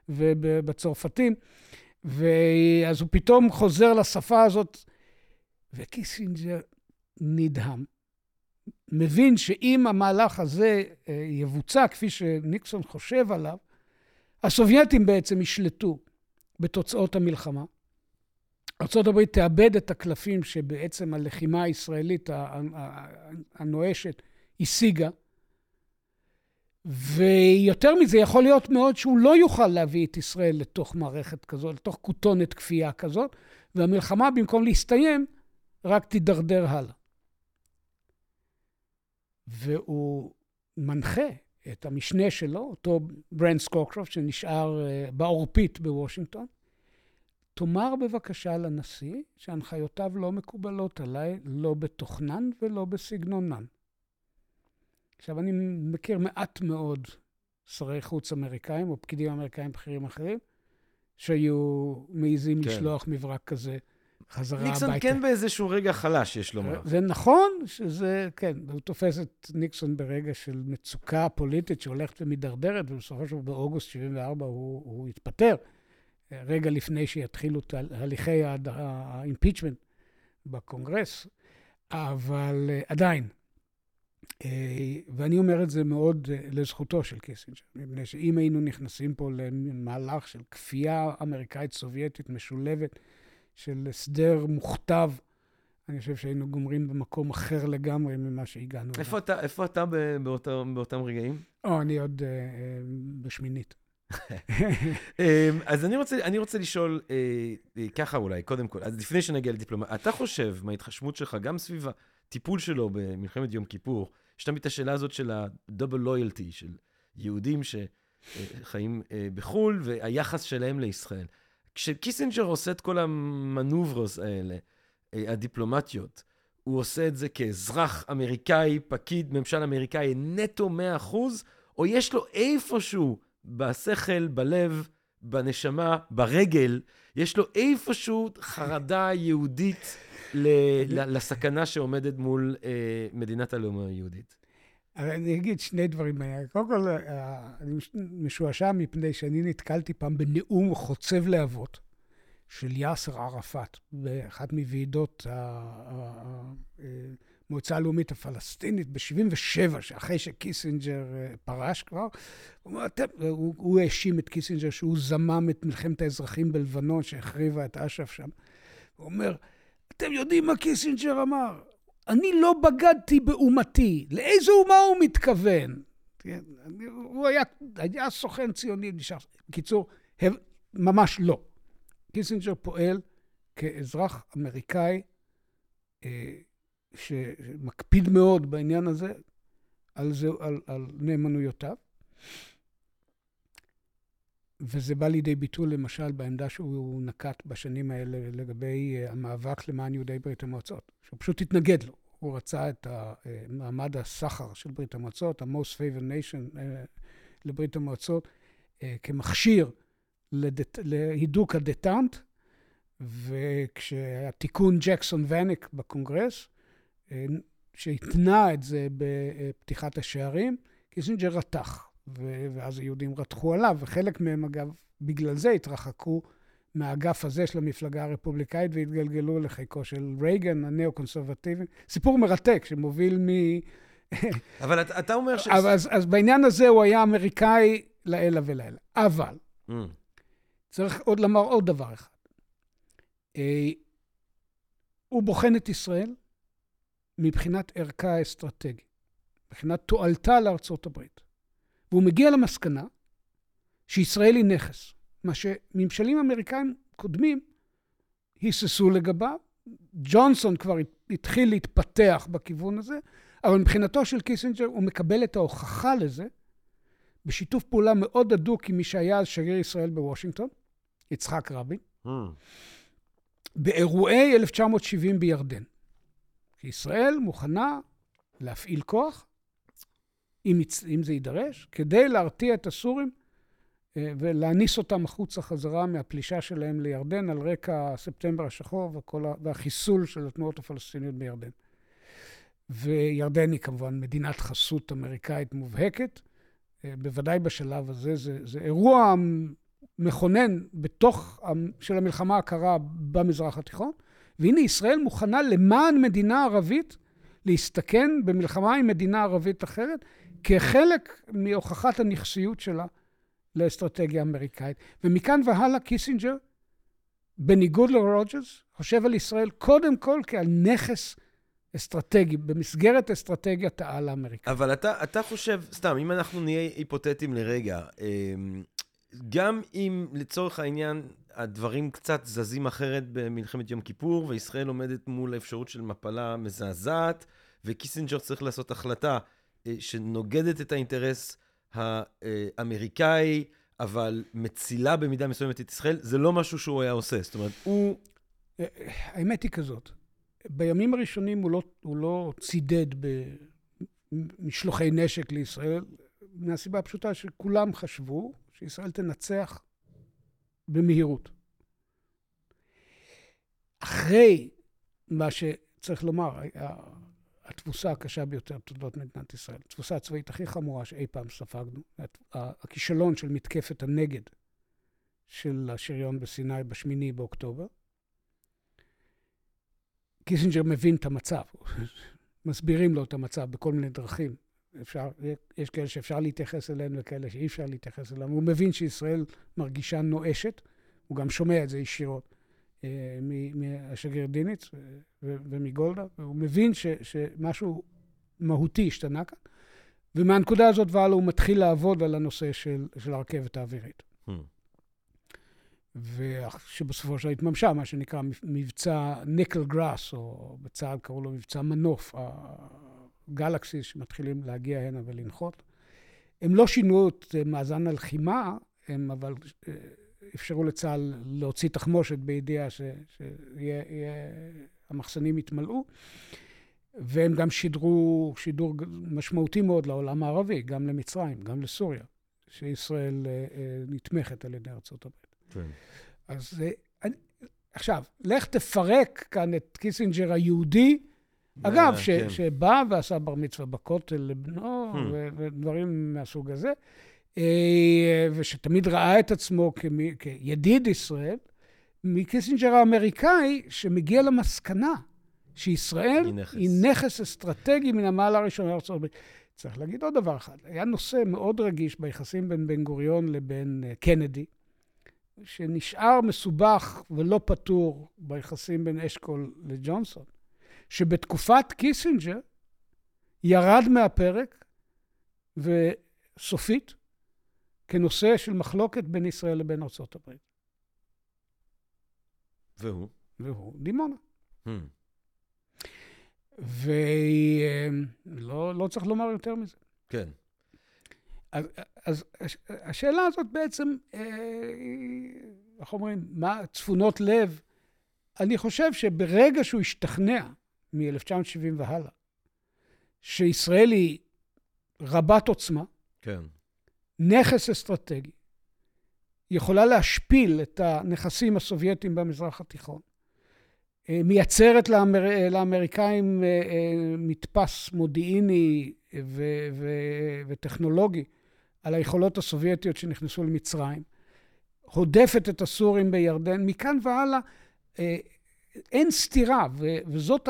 ובצרפתים. ואז הוא פתאום חוזר לשפה הזאת, וקיסינג'ר נדהם. מבין שאם המהלך הזה אה, יבוצע כפי שניקסון חושב עליו, הסובייטים בעצם ישלטו בתוצאות המלחמה. ארה"ב תאבד את הקלפים שבעצם הלחימה הישראלית הנואשת השיגה. ויותר מזה, יכול להיות מאוד שהוא לא יוכל להביא את ישראל לתוך מערכת כזאת, לתוך כותונת כפייה כזאת, והמלחמה במקום להסתיים, רק תידרדר הלאה. והוא מנחה את המשנה שלו, אותו ברנט סקוקרופט, שנשאר אה, בעורפית בוושינגטון, תאמר בבקשה לנשיא שהנחיותיו לא מקובלות עליי, לא בתוכנן ולא בסגנונן. עכשיו, אני מכיר מעט מאוד שרי חוץ אמריקאים, או פקידים אמריקאים בכירים אחרים, שהיו מעיזים כן. לשלוח מברק כזה חזרה ניקסון הביתה. ניקסון כן באיזשהו רגע חלש, יש לומר. זה נכון שזה, כן, הוא תופס את ניקסון ברגע של מצוקה פוליטית שהולכת ומידרדרת, ובסופו של דבר באוגוסט 74 הוא, הוא התפטר, רגע לפני שיתחילו תהליכי ה impeachment בקונגרס, אבל אה, עדיין, אה, ואני אומר את זה מאוד אה, לזכותו של קיסינג'ר, מפני שאם היינו נכנסים פה למהלך של כפייה אמריקאית-סובייטית משולבת, של הסדר מוכתב, אני חושב שהיינו גומרים במקום אחר לגמרי ממה שהגענו. איפה אתה, איפה אתה באותם, באותם רגעים? או, אני עוד בשמינית. אז אני רוצה, אני רוצה לשאול uh, ככה אולי, קודם כל, אז לפני שנגיע לדיפלומטיה, אתה חושב, מההתחשמות שלך, גם סביב הטיפול שלו במלחמת יום כיפור, יש תמיד את השאלה הזאת של ה-double loyalty, של יהודים שחיים uh, בחו"ל, והיחס שלהם לישראל. כשקיסינג'ר עושה את כל המנוברס האלה, אה, הדיפלומטיות, הוא עושה את זה כאזרח אמריקאי, פקיד ממשל אמריקאי נטו 100%, או יש לו איפשהו בשכל, בלב, בנשמה, ברגל, יש לו איפשהו חרדה יהודית לסכנה שעומדת מול אה, מדינת הלאום היהודית. אני אגיד שני דברים. קודם כל, אה, אני משועשע מפני שאני נתקלתי פעם בנאום חוצב להבות של יאסר ערפאת באחת מוועידות המועצה הלאומית הפלסטינית ב-77', שאחרי שקיסינג'ר אה, פרש כבר, הוא, הוא האשים את קיסינג'ר שהוא זמם את מלחמת האזרחים בלבנון שהחריבה את אש"ף שם. הוא אומר, אתם יודעים מה קיסינג'ר אמר? אני לא בגדתי באומתי. לאיזו אומה הוא מתכוון? כן, הוא היה, היה סוכן ציוני, נשאר. בקיצור, ממש לא. קיסינג'ר פועל כאזרח אמריקאי אה, שמקפיד מאוד בעניין הזה, על, זה, על, על נאמנויותיו. וזה בא לידי ביטוי למשל בעמדה שהוא נקט בשנים האלה לגבי אה, המאבק למען יהודי ברית המועצות, שהוא פשוט התנגד לו. הוא רצה את מעמד הסחר של ברית המועצות, ה-most favored nation לברית המועצות, כמכשיר להידוק הדטנט, וכשתיקון ג'קסון-ואניק בקונגרס, שהתנה את זה בפתיחת השערים, קיסינג'ר רתח, ואז היהודים רתחו עליו, וחלק מהם, אגב, בגלל זה התרחקו מהאגף הזה של המפלגה הרפובליקאית והתגלגלו לחיקו של רייגן, הנאו-קונסרבטיבי. סיפור מרתק שמוביל מ... אבל אתה, אתה אומר ש... אז, אז בעניין הזה הוא היה אמריקאי לעילא ולעילא. אבל, mm. צריך עוד לומר עוד דבר אחד. אה, הוא בוחן את ישראל מבחינת ערכה האסטרטגי, מבחינת תועלתה לארצות הברית. והוא מגיע למסקנה שישראל היא נכס, מה שממשלים אמריקאים קודמים היססו לגביו. ג'ונסון כבר התחיל להתפתח בכיוון הזה, אבל מבחינתו של קיסינג'ר הוא מקבל את ההוכחה לזה בשיתוף פעולה מאוד הדוק עם מי שהיה אז שגריר ישראל בוושינגטון, יצחק רבין, mm. באירועי 1970 בירדן. ישראל מוכנה להפעיל כוח, אם, אם זה יידרש, כדי להרתיע את הסורים אה, ולהניס אותם החוצה חזרה מהפלישה שלהם לירדן על רקע ספטמבר השחור וכל ה... והחיסול של התנועות הפלסטיניות בירדן. וירדן היא כמובן מדינת חסות אמריקאית מובהקת. אה, בוודאי בשלב הזה, זה, זה אירוע מכונן בתוך, של המלחמה הקרה במזרח התיכון. והנה ישראל מוכנה למען מדינה ערבית להסתכן במלחמה עם מדינה ערבית אחרת, כחלק מהוכחת הנכסיות שלה לאסטרטגיה אמריקאית. ומכאן והלאה קיסינג'ר, בניגוד לרוג'רס, חושב על ישראל קודם כל כעל נכס אסטרטגי, במסגרת אסטרטגיית העל האמריקאית. אבל אתה, אתה חושב, סתם, אם אנחנו נהיה היפותטיים לרגע, אמ, גם אם לצורך העניין הדברים קצת זזים אחרת במלחמת יום כיפור, וישראל עומדת מול האפשרות של מפלה מזעזעת, וקיסינג'ר צריך לעשות החלטה אה, שנוגדת את האינטרס האמריקאי, אבל מצילה במידה מסוימת את ישראל, זה לא משהו שהוא היה עושה. זאת אומרת, הוא... אה, האמת היא כזאת, בימים הראשונים הוא לא, הוא לא צידד במשלוחי נשק לישראל, מהסיבה הפשוטה שכולם חשבו שישראל תנצח במהירות. אחרי מה שצריך לומר, התבוסה הקשה ביותר בתולדות מדינת ישראל, התבוסה הצבאית הכי חמורה שאי פעם ספגנו, הכישלון של מתקפת הנגד של השריון בסיני בשמיני באוקטובר. קיסינג'ר מבין את המצב, מסבירים לו את המצב בכל מיני דרכים. אפשר, יש כאלה שאפשר להתייחס אליהם וכאלה שאי אפשר להתייחס אליהם. הוא מבין שישראל מרגישה נואשת, הוא גם שומע את זה ישירות אה, מהשגריר דיניץ ומגולדה, והוא מבין ש, שמשהו מהותי השתנה כאן, ומהנקודה הזאת והלאה הוא מתחיל לעבוד על הנושא של, של הרכבת האווירית. Hmm. ושבסופו של דבר התממשה, מה שנקרא מבצע ניקל גראס, או בצה"ל קראו לו מבצע מנוף. גלקסיס שמתחילים להגיע הנה ולנחות. הם לא שינו את מאזן הלחימה, הם אבל אה, אפשרו לצה"ל להוציא תחמושת בידיעה שהמחסנים יתמלאו, והם גם שידרו שידור משמעותי מאוד לעולם הערבי, גם למצרים, גם לסוריה, שישראל אה, אה, נתמכת על ידי ארצות הברית. כן. אז עכשיו, לך תפרק כאן את קיסינג'ר היהודי, אגב, ש, כן. שבא ועשה בר מצווה בכותל לבנו, hmm. ודברים מהסוג הזה, אה, ושתמיד ראה את עצמו כמי, כידיד ישראל, מקיסינג'ר האמריקאי, שמגיע למסקנה שישראל היא נכס, היא נכס אסטרטגי מן המעלה הראשונה הברית. צריך להגיד עוד דבר אחד, היה נושא מאוד רגיש ביחסים בין בן גוריון לבין אה, קנדי, שנשאר מסובך ולא פתור ביחסים בין אשכול לג'ונסון. שבתקופת קיסינג'ר ירד מהפרק סופית כנושא של מחלוקת בין ישראל לבין ארה"ב. והוא? והוא דימונה. Hmm. ולא לא צריך לומר יותר מזה. כן. אז, אז השאלה הזאת בעצם, אה, איך אומרים, מה צפונות לב? אני חושב שברגע שהוא השתכנע מ-1970 והלאה, שישראל היא רבת עוצמה, כן. נכס אסטרטגי, יכולה להשפיל את הנכסים הסובייטיים במזרח התיכון, אה, מייצרת לאמר... לאמריקאים אה, אה, מדפס מודיעיני ו... ו... וטכנולוגי על היכולות הסובייטיות שנכנסו למצרים, הודפת את הסורים בירדן, מכאן והלאה אין סתירה, וזאת,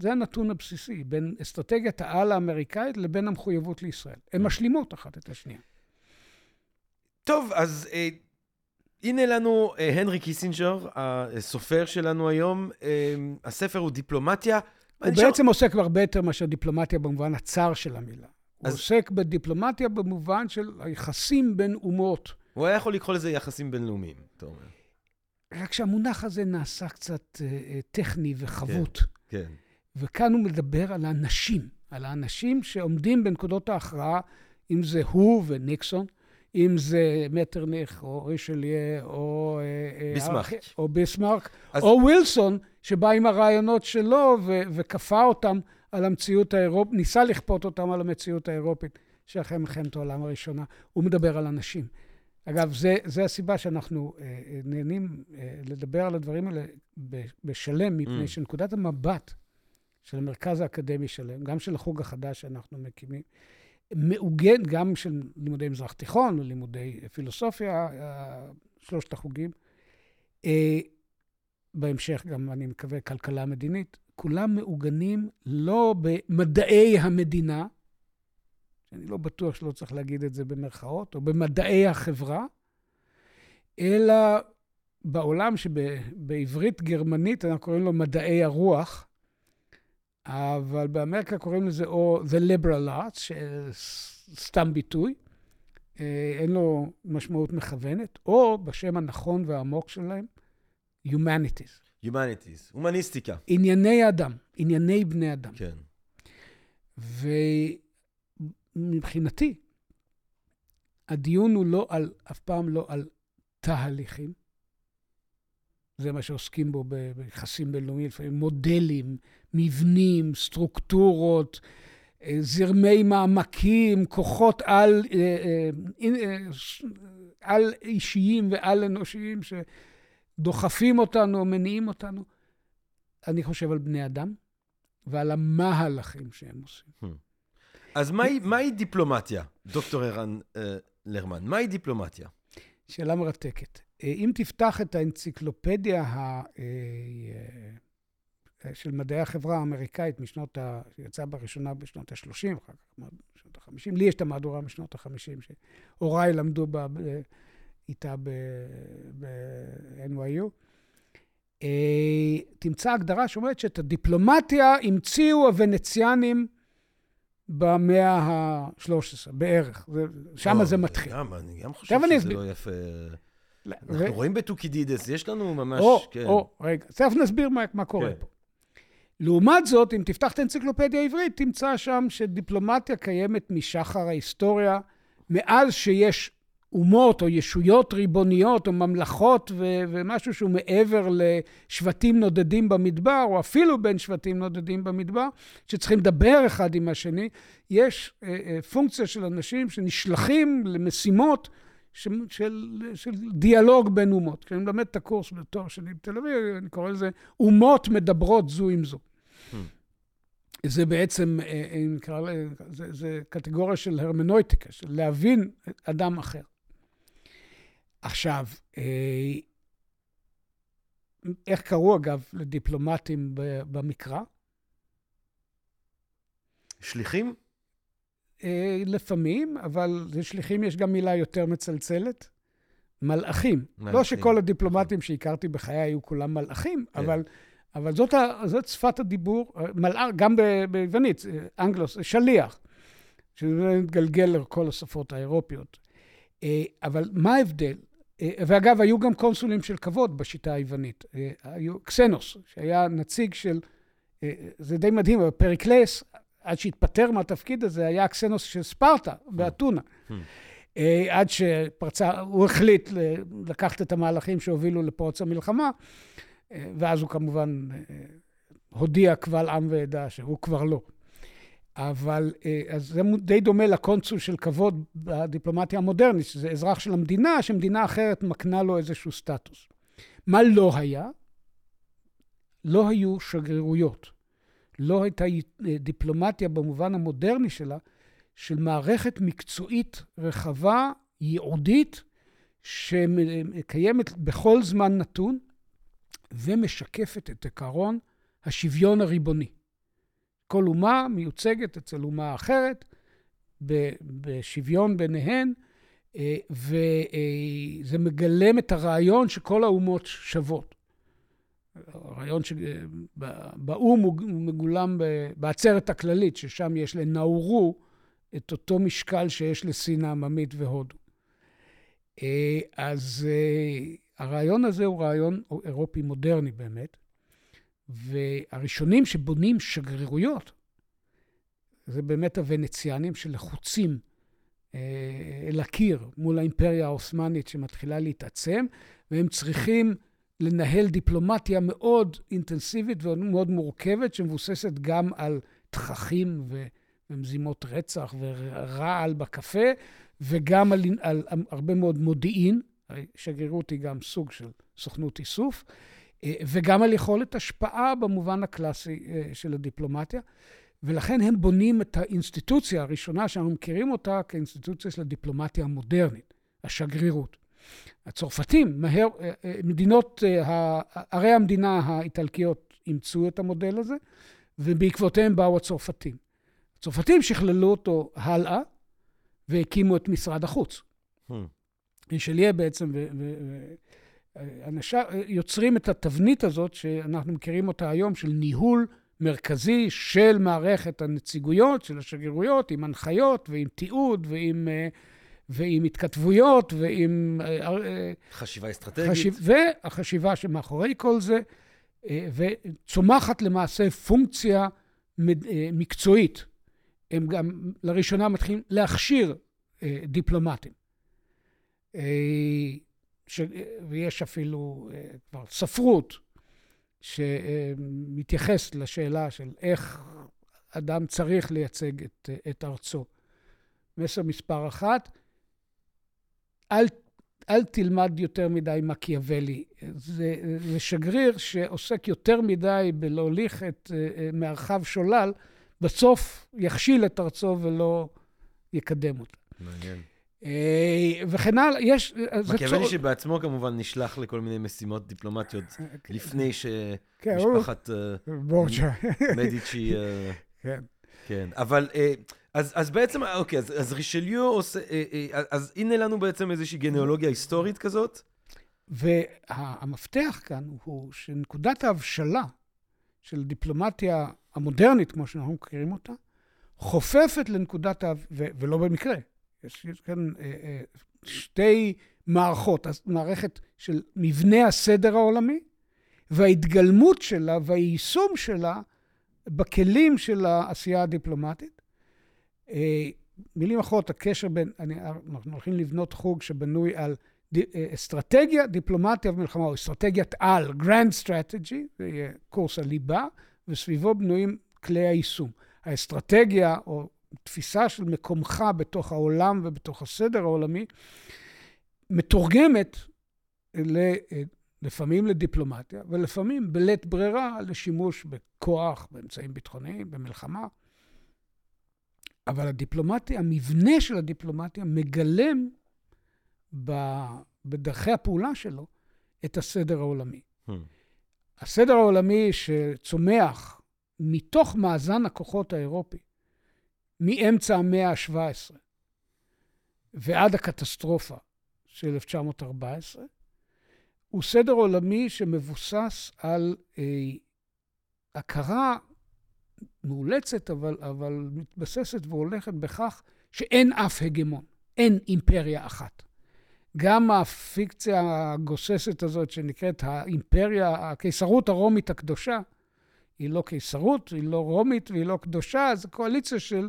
זה הנתון הבסיסי, בין אסטרטגיית העל האמריקאית לבין המחויבות לישראל. הן משלימות אחת את השנייה. טוב, אז אה, הנה לנו אה, הנרי קיסינג'ר, הסופר שלנו היום. אה, הספר הוא דיפלומטיה. הוא בעצם ש... עוסק בהרבה יותר מאשר דיפלומטיה במובן הצר של המילה. אז... הוא עוסק בדיפלומטיה במובן של היחסים בין אומות. הוא היה יכול לקרוא לזה יחסים בינלאומיים, אתה אומר. רק שהמונח הזה נעשה קצת אה, אה, טכני וחבוט. כן, כן. וכאן הוא מדבר על האנשים, על האנשים שעומדים בנקודות ההכרעה, אם זה הוא וניקסון, אם זה מטרניך, או רישליה, או... אה, ביסמרק. או ביסמרק, אז... או ווילסון, שבא עם הרעיונות שלו ו- וכפה אותם על המציאות האירופית, ניסה לכפות אותם על המציאות האירופית של אחרי מלחמת העולם הראשונה. הוא מדבר על אנשים. אגב, זה, זה הסיבה שאנחנו אה, אה, נהנים אה, לדבר על הדברים האלה בשלם, מפני mm. שנקודת המבט של המרכז האקדמי שלם, גם של החוג החדש שאנחנו מקימים, מעוגן גם של לימודי מזרח תיכון, לימודי פילוסופיה, אה, שלושת החוגים. אה, בהמשך גם, אני מקווה, כלכלה מדינית. כולם מעוגנים לא במדעי המדינה, שאני לא בטוח שלא צריך להגיד את זה במרכאות, או במדעי החברה, אלא בעולם שבעברית גרמנית אנחנו קוראים לו מדעי הרוח, אבל באמריקה קוראים לזה או The Liberal Arts, סתם ביטוי, אה, אין לו משמעות מכוונת, או בשם הנכון והעמוק שלהם, Humanities. Humanities, הומניסטיקה. ענייני אדם, ענייני בני אדם. כן. מבחינתי, הדיון הוא לא על, אף פעם לא על תהליכים. זה מה שעוסקים בו ביחסים בינלאומיים, לפעמים מודלים, מבנים, סטרוקטורות, אה, זרמי מעמקים, כוחות על, אה, אה, על אישיים ועל אנושיים שדוחפים אותנו, מניעים אותנו. אני חושב על בני אדם ועל המהלכים שהם עושים. אז מהי, מהי דיפלומטיה, דוקטור ערן אה, לרמן? מהי דיפלומטיה? שאלה מרתקת. אה, אם תפתח את האנציקלופדיה ה, אה, אה, של מדעי החברה האמריקאית משנות ה... שיצאה בראשונה בשנות ה-30, אחר כך בשנות ה-50, לי יש את המהדורה משנות ה-50, שהוריי למדו בה, איתה ב-NYU. תמצא הגדרה שאומרת שאת הדיפלומטיה המציאו הוונציאנים במאה ה-13, בערך. שם זה מתחיל. גם, אני גם חושב שזה לא יפה. אנחנו רואים בטוקידידס, יש לנו ממש, כן. או, רגע, תכף נסביר מה קורה כן. פה. לעומת זאת, אם תפתח את האנציקלופדיה העברית, תמצא שם שדיפלומטיה קיימת משחר ההיסטוריה, מאז שיש אומות או ישויות ריבוניות או ממלכות ו- ומשהו שהוא מעבר לשבטים נודדים במדבר, או אפילו בין שבטים נודדים במדבר, שצריכים לדבר אחד עם השני, יש אה, אה, פונקציה של אנשים שנשלחים למשימות של, של, של דיאלוג בין אומות. כשאני מלמד את הקורס בתואר שני בתל אביב, אני קורא לזה אומות מדברות זו עם זו. Hmm. זה בעצם, אה, נקרא לזה, זה, זה קטגוריה של הרמנויטיקה, של להבין אדם אחר. עכשיו, אה, איך קראו אגב לדיפלומטים במקרא? שליחים? אה, לפעמים, אבל לשליחים יש גם מילה יותר מצלצלת. מלאכים. מלאכים. לא שכל הדיפלומטים שהכרתי בחיי היו כולם מלאכים, כן. אבל, אבל זאת, זאת שפת הדיבור, מלאך, גם ביוונית, אנגלוס, שליח, שזה מתגלגל לכל השפות האירופיות. אה, אבל מה ההבדל? אה, ואגב, היו גם קונסולים של כבוד בשיטה היוונית. אה, היו פרוקסנוס, שהיה נציג של, אה, זה די מדהים, אבל פריקלס, עד שהתפטר מהתפקיד הזה, היה פרוקסנוס של ספרטה, באתונה. עד שפרצה, הוא החליט לקחת את המהלכים שהובילו לפרוץ המלחמה, ואז הוא כמובן הודיע קבל עם ועדה שהוא כבר לא. אבל אה, אז זה די דומה לקונסול של כבוד בדיפלומטיה המודרנית, שזה אזרח של המדינה, שמדינה אחרת מקנה לו איזשהו סטטוס. מה לא היה? לא היו שגרירויות. לא הייתה דיפלומטיה במובן המודרני שלה, של מערכת מקצועית רחבה, ייעודית, שקיימת בכל זמן נתון ומשקפת את עקרון השוויון הריבוני. כל אומה מיוצגת אצל אומה אחרת, בשוויון ביניהן, אה, וזה מגלם את הרעיון שכל האומות שוות. הרעיון שבאו"ם הוא מגולם בעצרת הכללית, ששם יש לנאורו את אותו משקל שיש לסין העממית והודו. אה, אז אה, הרעיון הזה הוא רעיון אירופי מודרני באמת, והראשונים שבונים שגרירויות, זה באמת הוונציאנים שלחוצים אה, אל הקיר מול האימפריה העות'מאנית שמתחילה להתעצם, והם צריכים לנהל דיפלומטיה מאוד אינטנסיבית ומאוד מורכבת, שמבוססת גם על תככים ומזימות רצח ורעל בקפה, וגם על, על, על הרבה מאוד מודיעין. שגרירות היא גם סוג של סוכנות איסוף, וגם על יכולת השפעה במובן הקלאסי אה, של הדיפלומטיה. ולכן הם בונים את האינסטיטוציה הראשונה שאנחנו מכירים אותה כאינסטיטוציה של הדיפלומטיה המודרנית, השגרירות. הצרפתים, מהר, אה, מדינות, ערי המדינה האיטלקיות אימצו את המודל הזה, ובעקבותיהם באו הצרפתים. הצרפתים שכללו אותו הלאה והקימו את משרד החוץ. Hmm. שלי בעצם, ואנשיו יוצרים את התבנית הזאת שאנחנו מכירים אותה היום של ניהול מרכזי של מערכת הנציגויות, של השגרירויות, עם הנחיות ועם תיעוד ועם, ועם התכתבויות ועם... חשיבה אסטרטגית. חשיב, והחשיבה שמאחורי כל זה, וצומחת למעשה פונקציה מקצועית. הם גם לראשונה מתחילים להכשיר דיפלומטים. אה, ש... ויש אפילו אה, כבר ספרות שמתייחסת לשאלה של איך אדם צריך לייצג את, את ארצו. מסר מספר אחת, אל, אל תלמד יותר מדי מקיאוולי. זה, זה שגריר שעוסק יותר מדי בלהוליך את אה, מערכיו שולל, בסוף יכשיל את ארצו ולא יקדם אותה. מעניין. אה, וכן הלאה, יש... אה, מקיאוולי שבעצמו כמובן נשלח לכל מיני משימות דיפלומטיות אה, כן. לפני כן, שמשפחת בורג'ה. מדיצ'י... כן. כן, אבל... אז, אז בעצם, אוקיי, אז, אז רישליו עושה, אז הנה לנו בעצם איזושהי גניאולוגיה היסטורית כזאת. והמפתח כאן הוא שנקודת ההבשלה של דיפלומטיה המודרנית, כמו שאנחנו מכירים אותה, חופפת לנקודת, ה... ולא במקרה, יש, יש כאן אה, אה, שתי מערכות, מערכת של מבנה הסדר העולמי, וההתגלמות שלה והיישום שלה בכלים של העשייה הדיפלומטית. אה, מילים אחרות, הקשר בין, אני, אנחנו הולכים לבנות חוג שבנוי על ד, אה, אסטרטגיה, דיפלומטיה ומלחמה, או אסטרטגיית על, Grand Strategy, זה יהיה קורס הליבה, וסביבו בנויים כלי היישום. האסטרטגיה, או תפיסה של מקומך בתוך העולם ובתוך הסדר העולמי, מתורגמת לפעמים לדיפלומטיה, ולפעמים בלית ברירה לשימוש בכוח, באמצעים ביטחוניים, במלחמה. אבל הדיפלומטיה, המבנה של הדיפלומטיה מגלם בדרכי הפעולה שלו את הסדר העולמי. Hmm. הסדר העולמי שצומח מתוך מאזן הכוחות האירופי, מאמצע המאה ה-17 ועד הקטסטרופה של 1914, הוא סדר עולמי שמבוסס על אה, הכרה מאולצת, אבל, אבל מתבססת והולכת בכך שאין אף הגמון, אין אימפריה אחת. גם הפיקציה הגוססת הזאת שנקראת האימפריה, הקיסרות הרומית הקדושה, היא לא קיסרות, היא לא רומית והיא לא קדושה, זו קואליציה של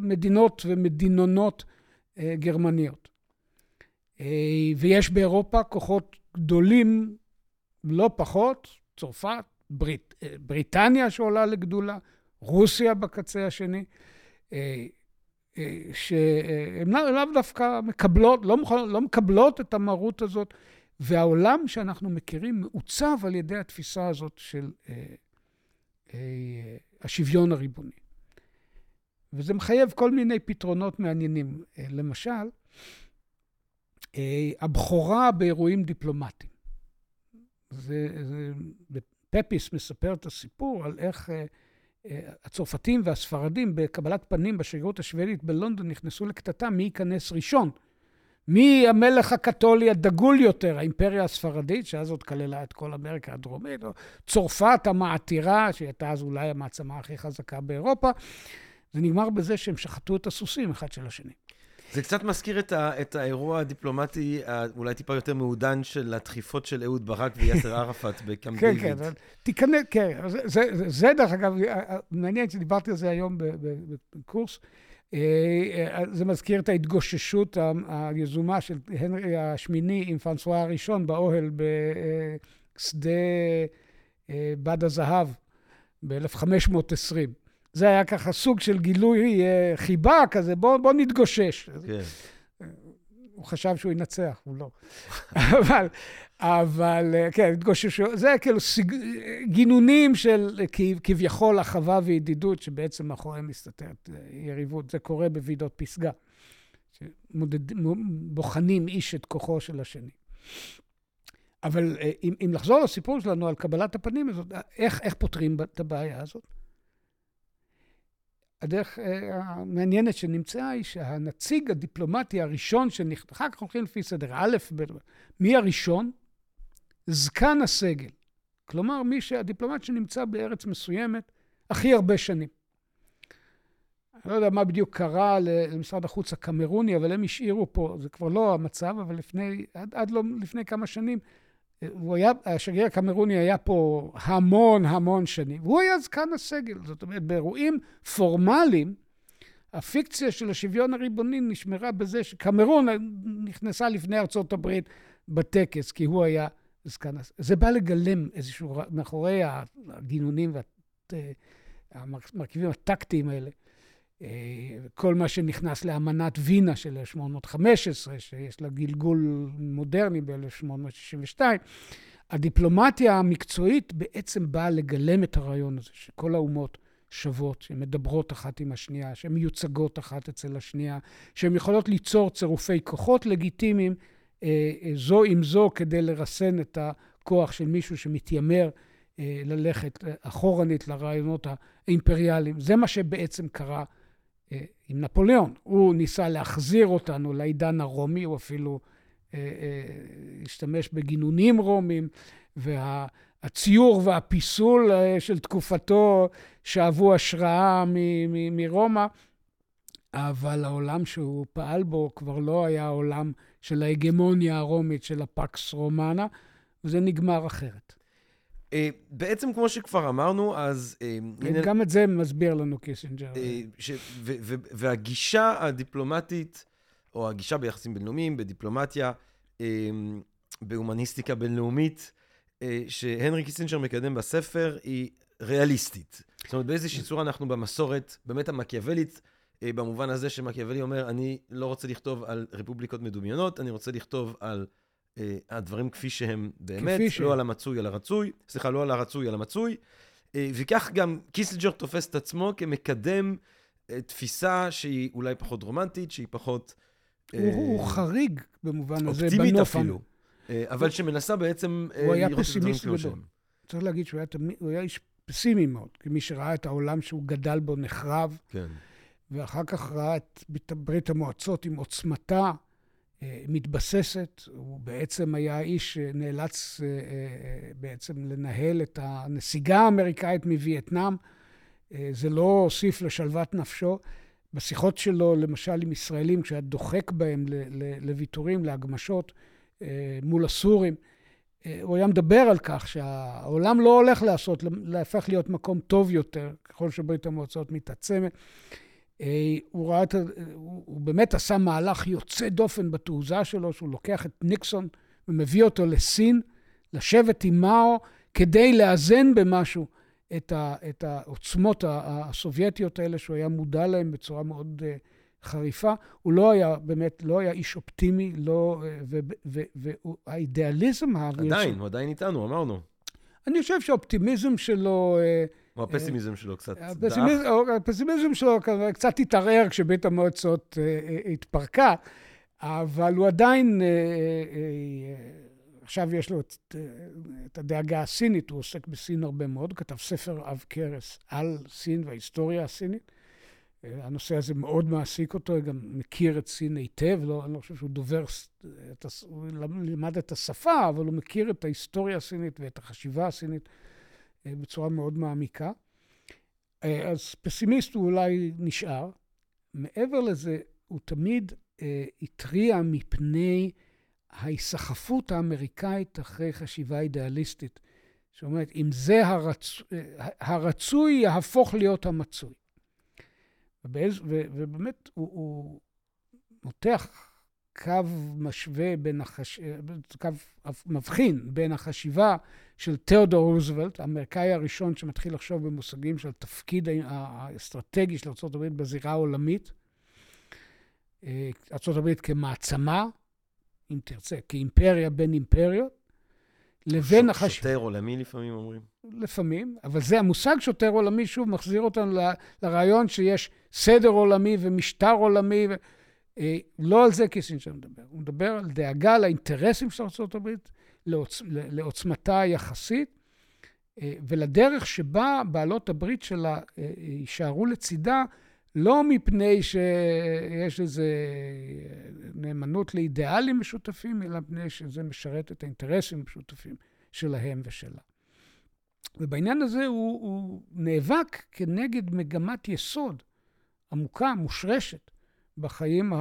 מדינות ומדינונות אה, גרמניות. אה, ויש באירופה כוחות גדולים לא פחות, צרפת, ברית, בריטניה שעולה לגדולה, רוסיה בקצה השני, שהן לאו לא דווקא מקבלות, לא, לא מקבלות את המרות הזאת, והעולם שאנחנו מכירים מעוצב על ידי התפיסה הזאת של השוויון הריבוני. וזה מחייב כל מיני פתרונות מעניינים. למשל, הבכורה באירועים דיפלומטיים. זה, זה, פפיס מספר את הסיפור על איך אה, אה, הצרפתים והספרדים בקבלת פנים בשגרירות השוודית בלונדון נכנסו לקטטה מי ייכנס ראשון. מי המלך הקתולי הדגול יותר, האימפריה הספרדית, שאז עוד כללה את כל אמריקה הדרומית, או צרפת המעתירה, שהייתה אז אולי המעצמה הכי חזקה באירופה. זה נגמר בזה שהם שחטו את הסוסים אחד של השני. זה קצת מזכיר את, ה, את האירוע הדיפלומטי, אולי טיפה יותר מעודן, של הדחיפות של אהוד ברק ויאסר ערפאת בקמפ כן, כן, תיכנס, כן, זה, זה, זה דרך אגב, מעניין שדיברתי על זה היום בקורס. אה, אה, זה מזכיר את ההתגוששות היזומה של הנרי השמיני עם פרנסואה הראשון באוהל בשדה אה, בד הזהב ב-1520. זה היה ככה סוג של גילוי חיבה כזה, בוא, בוא נתגושש. כן. הוא חשב שהוא ינצח, הוא לא. אבל, אבל אה, כן, התגוששו, זה כאילו סיג... גינונים של כביכול אחווה וידידות, שבעצם מאחוריהם מסתתרת אה, יריבות. זה קורה בוועידות פסגה, שבוחנים איש את כוחו של השני. אבל אם, אם לחזור לסיפור שלנו על קבלת הפנים הזאת, איך, איך פותרים את הבעיה הזאת? הדרך אה, המעניינת שנמצאה היא שהנציג הדיפלומטי הראשון שנכנס, אחר כך הולכים לפי סדר א', מי הראשון? זקן הסגל. כלומר, מי שהדיפלומט שנמצא בארץ מסוימת הכי הרבה שנים. אני לא יודע מה בדיוק קרה למשרד החוץ הקמרוני, אבל הם השאירו פה, זה כבר לא המצב, אבל לפני, עד, עד לא לפני כמה שנים, היה, השגריר הקמרוני היה פה המון המון שנים, והוא היה זקן הסגל. זאת אומרת, באירועים פורמליים, הפיקציה של השוויון הריבוני נשמרה בזה שקמרון נכנסה לפני ארצות הברית בטקס, כי הוא היה זקן. זה בא לגלם איזשהו, מאחורי הגינונים והמרכיבים הטקטיים האלה, אה, כל מה שנכנס לאמנת וינה של 1815, שיש לה גלגול מודרני ב-1862, הדיפלומטיה המקצועית בעצם באה לגלם את הרעיון הזה, שכל האומות שוות, שהן מדברות אחת עם השנייה, שהן מיוצגות אחת אצל השנייה, שהן יכולות ליצור צירופי כוחות לגיטימיים אה, אה, זו עם זו כדי לרסן את הכוח של מישהו שמתיימר ללכת אחורנית לרעיונות האימפריאליים. זה מה שבעצם קרה עם נפוליאון. הוא ניסה להחזיר אותנו לעידן הרומי, הוא אפילו אה, אה, השתמש בגינונים רומים, והציור והפיסול אה, של תקופתו שאבו השראה מרומא, אבל העולם שהוא פעל בו כבר לא היה העולם של ההגמוניה הרומית, של ה Pax Romana, וזה נגמר אחרת. אה, בעצם, כמו שכבר אמרנו, אז... אה, גם את זה מסביר לנו קיסינג'ר. אה, והגישה הדיפלומטית, או הגישה ביחסים בינלאומיים, בדיפלומטיה, בהומניסטיקה בינלאומית, שהנרי קיסינג'ר מקדם בספר, היא ריאליסטית. זאת אומרת, באיזושהי צורה אנחנו במסורת באמת המקיאוולית, במובן הזה שמקיאוולי אומר, אני לא רוצה לכתוב על רפובליקות מדומיינות, אני רוצה לכתוב על אה, הדברים כפי שהם באמת, כפי ש... לא על המצוי, על הרצוי, סליחה, לא על הרצוי, על המצוי. אה, וכך גם קיסינג'ר תופס את עצמו כמקדם אה, תפיסה שהיא אולי פחות רומנטית, שהיא פחות... הוא, אה, הוא חריג במובן הזה, בנוף. אופטימית אפילו. אה, אבל הוא... שמנסה בעצם הוא היה פסימיסט גדול. צריך להגיד שהוא היה, הוא היה איש פסימי מאוד, כמי שראה את העולם שהוא גדל בו נחרב, כן. ואחר כך ראה את ברית המועצות עם עוצמתה. אה, מתבססת. הוא בעצם היה האיש שנאלץ אה, אה, בעצם לנהל את הנסיגה האמריקאית מווייטנאם. זה לא הוסיף לשלוות נפשו. בשיחות שלו, למשל עם ישראלים, כשהיה דוחק בהם לוויתורים, להגמשות מול הסורים, הוא היה מדבר על כך שהעולם לא הולך לעשות, להפך להיות מקום טוב יותר, ככל שברית המועצות מתעצמת. אה, הוא ראה את, הוא באמת עשה מהלך יוצא דופן בתעוזה שלו, שהוא לוקח את ניקסון ומביא אותו לסין, לשבת עם מאו, כדי לאזן במשהו את, ה, את העוצמות הסובייטיות האלה שהוא היה מודע להן בצורה מאוד uh, חריפה. הוא לא היה, באמת, לא היה איש אופטימי, לא... והאידיאליזם... עדיין, הוא עדיין איתנו, אמרנו. אני חושב שהאופטימיזם שלו... או הפסימיזם שלו קצת דעך. הפסימיזם שלו קצת התערער כשבית המועצות התפרקה, אבל הוא עדיין... עכשיו יש לו את, את הדאגה הסינית, הוא עוסק בסין הרבה מאוד, כתב ספר עב כרס על סין וההיסטוריה הסינית. הנושא הזה מאוד מעסיק אותו, הוא גם מכיר את סין היטב, לא, אני לא חושב שהוא דובר, את, הוא לימד את השפה, אבל הוא מכיר את ההיסטוריה הסינית ואת החשיבה הסינית בצורה מאוד מעמיקה. אז פסימיסט הוא אולי נשאר. מעבר לזה, הוא תמיד התריע מפני ההיסחפות האמריקאית אחרי חשיבה אידיאליסטית. זאת אומרת, אם זה הרצ... הרצוי יהפוך להיות המצוי. ובאיז... ובאמת, הוא, הוא מותח קו משווה בין החש... קו מבחין בין החשיבה של תיאודור רוזוולט, האמריקאי הראשון שמתחיל לחשוב במושגים של תפקיד האסטרטגי של ארה"ב בזירה העולמית, אה, ארה"ב כמעצמה, אם תרצה, כאימפריה בין אימפריות, לבין החשיבה... שוטר עולמי לפעמים אומרים. לפעמים, אבל זה המושג שוטר עולמי, שוב, מחזיר אותנו ל, לרעיון שיש סדר עולמי ומשטר עולמי. ו... אה, לא על זה קיסינג'ר מדבר. הוא מדבר על דאגה לאינטרסים של ארה"ב, לעוצ... לעוצמתה היחסית, אה, ולדרך שבה בעלות הברית שלה אה, יישארו לצידה, לא מפני שיש איזו נאמנות לאידיאלים משותפים, אלא מפני שזה משרת את האינטרסים המשותפים שלהם ושלה. ובעניין הזה הוא, הוא נאבק כנגד מגמת יסוד עמוקה, מושרשת, בחיים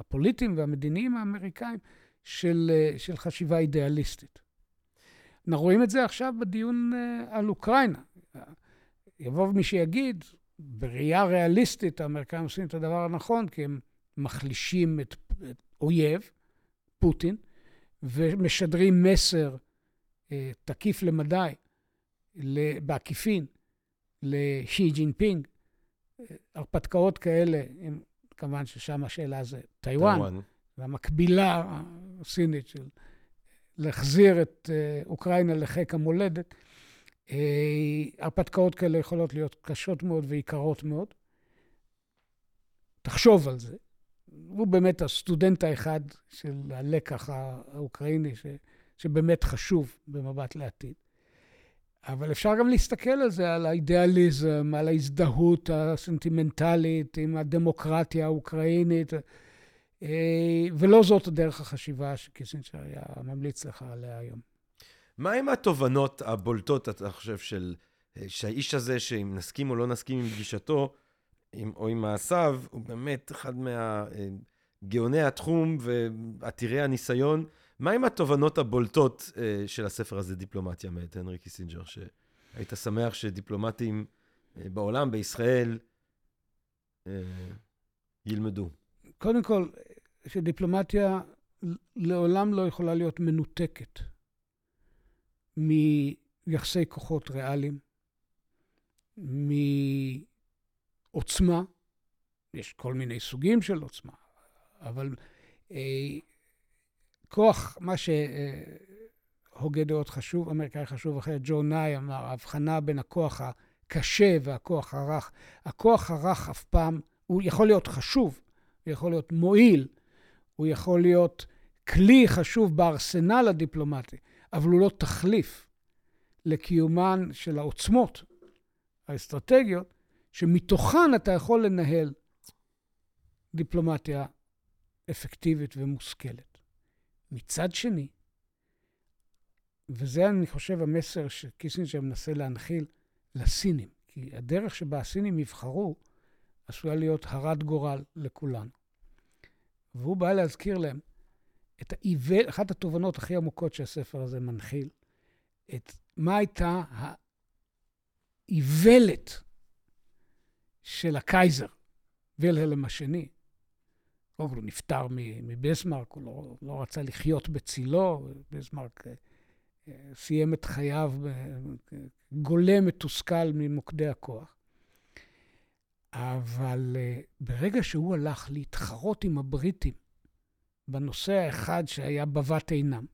הפוליטיים והמדיניים האמריקאים של, של חשיבה אידיאליסטית. אנחנו רואים את זה עכשיו בדיון אה, על אוקראינה. יבוא מי שיגיד, בראייה ריאליסטית, האמריקאים עושים את הדבר הנכון, כי הם מחלישים את, את אויב, פוטין, ומשדרים מסר אה, תקיף למדי, בעקיפין, לשי ג'ינפינג. הרפתקאות כאלה, הם, כמובן ששם השאלה זה טיוואן, והמקבילה הסינית של להחזיר את אה, אוקראינה לחיק המולדת. אה, הרפתקאות כאלה יכולות להיות קשות מאוד ויקרות מאוד. תחשוב על זה. הוא באמת הסטודנט האחד של הלקח האוקראיני, ש, שבאמת חשוב במבט לעתיד. אבל אפשר גם להסתכל על זה, על האידיאליזם, על ההזדהות הסנטימנטלית עם הדמוקרטיה האוקראינית, אה, ולא זאת הדרך החשיבה שקיסינג'ר היה ממליץ לך עליה היום. מהם התובנות הבולטות, אתה חושב, של, אה, שהאיש הזה, שאם נסכים או לא נסכים עם גישתו, עם, או עם מעשיו, הוא באמת אחד מגאוני התחום ועתירי הניסיון. מהם התובנות הבולטות אה, של הספר הזה, דיפלומטיה, מאת הנרי קיסינג'ר, שהיית שמח שדיפלומטים אה, בעולם, בישראל, אה, ילמדו? קודם כל, שדיפלומטיה לעולם לא יכולה להיות מנותקת מיחסי כוחות ריאליים, מעוצמה, יש כל מיני סוגים של עוצמה, אבל אה, כוח, מה שהוגה דעות חשוב, אמריקאי חשוב אחר, ג'ו נאי אמר, ההבחנה בין הכוח הקשה והכוח הרך. הכוח הרך אף פעם, הוא יכול להיות חשוב, הוא יכול להיות מועיל, הוא יכול להיות כלי חשוב בארסנל הדיפלומטי, אבל הוא לא תחליף לקיומן של העוצמות האסטרטגיות, שמתוכן אתה יכול לנהל דיפלומטיה אפקטיבית ומושכלת. מצד שני, וזה, אני חושב, המסר שקיסינג'ר מנסה להנחיל לסינים, כי הדרך שבה הסינים יבחרו עשויה להיות הרת גורל לכולנו. והוא בא להזכיר להם את האיוול, אחת התובנות הכי עמוקות שהספר הזה מנחיל, את מה הייתה האיוולת של הקייזר, וילהלם השני. קודם כל הוא נפטר מבסמרק, הוא לא, לא רצה לחיות בצילו, בסמרק אה, סיים את חייו גולם מתוסכל ממוקדי הכוח. אבל ברגע שהוא הלך להתחרות עם הבריטים בנושא האחד שהיה בבת עינם,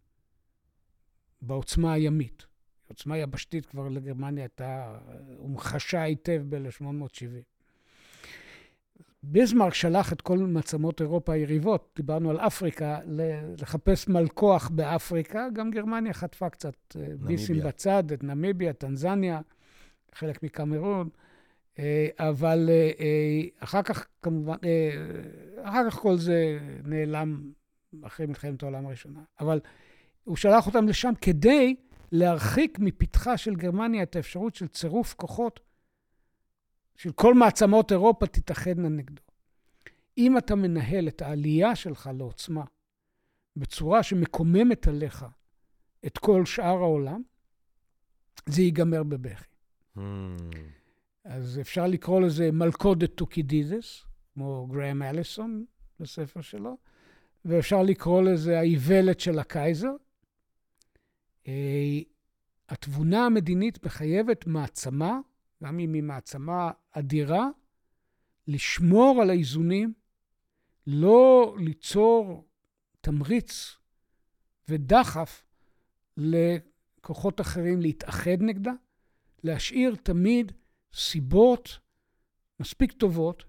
בעוצמה הימית, עוצמה יבשתית כבר לגרמניה הייתה הומחשה היטב ב-1870. ביסמרק שלח את כל מעצמות אירופה היריבות, דיברנו על אפריקה, לחפש מלכוח באפריקה. גם גרמניה חטפה קצת אה. ביסים בצד, את נמיביה, טנזניה, חלק מקמרון. אה, אבל אה, אחר כך, כמובן, אחר כך כל זה נעלם אחרי מלחמת העולם הראשונה. אבל הוא שלח אותם לשם כדי להרחיק מפתחה של גרמניה את האפשרות של צירוף כוחות של כל מעצמות אירופה תתאחדנה נגדו. אם אתה מנהל את העלייה שלך לעוצמה בצורה שמקוממת עליך את כל שאר העולם, זה ייגמר בבכי. אהמ. אז אפשר לקרוא לזה מלכודת טוקידידס, כמו גרהם אליסון בספר שלו, ואפשר לקרוא לזה האיוולת של הקייזר. אה, התבונה המדינית מחייבת מעצמה גם אם היא מעצמה אדירה, לשמור על האיזונים, לא ליצור תמריץ ודחף לכוחות אחרים להתאחד נגדה, להשאיר תמיד סיבות מספיק טובות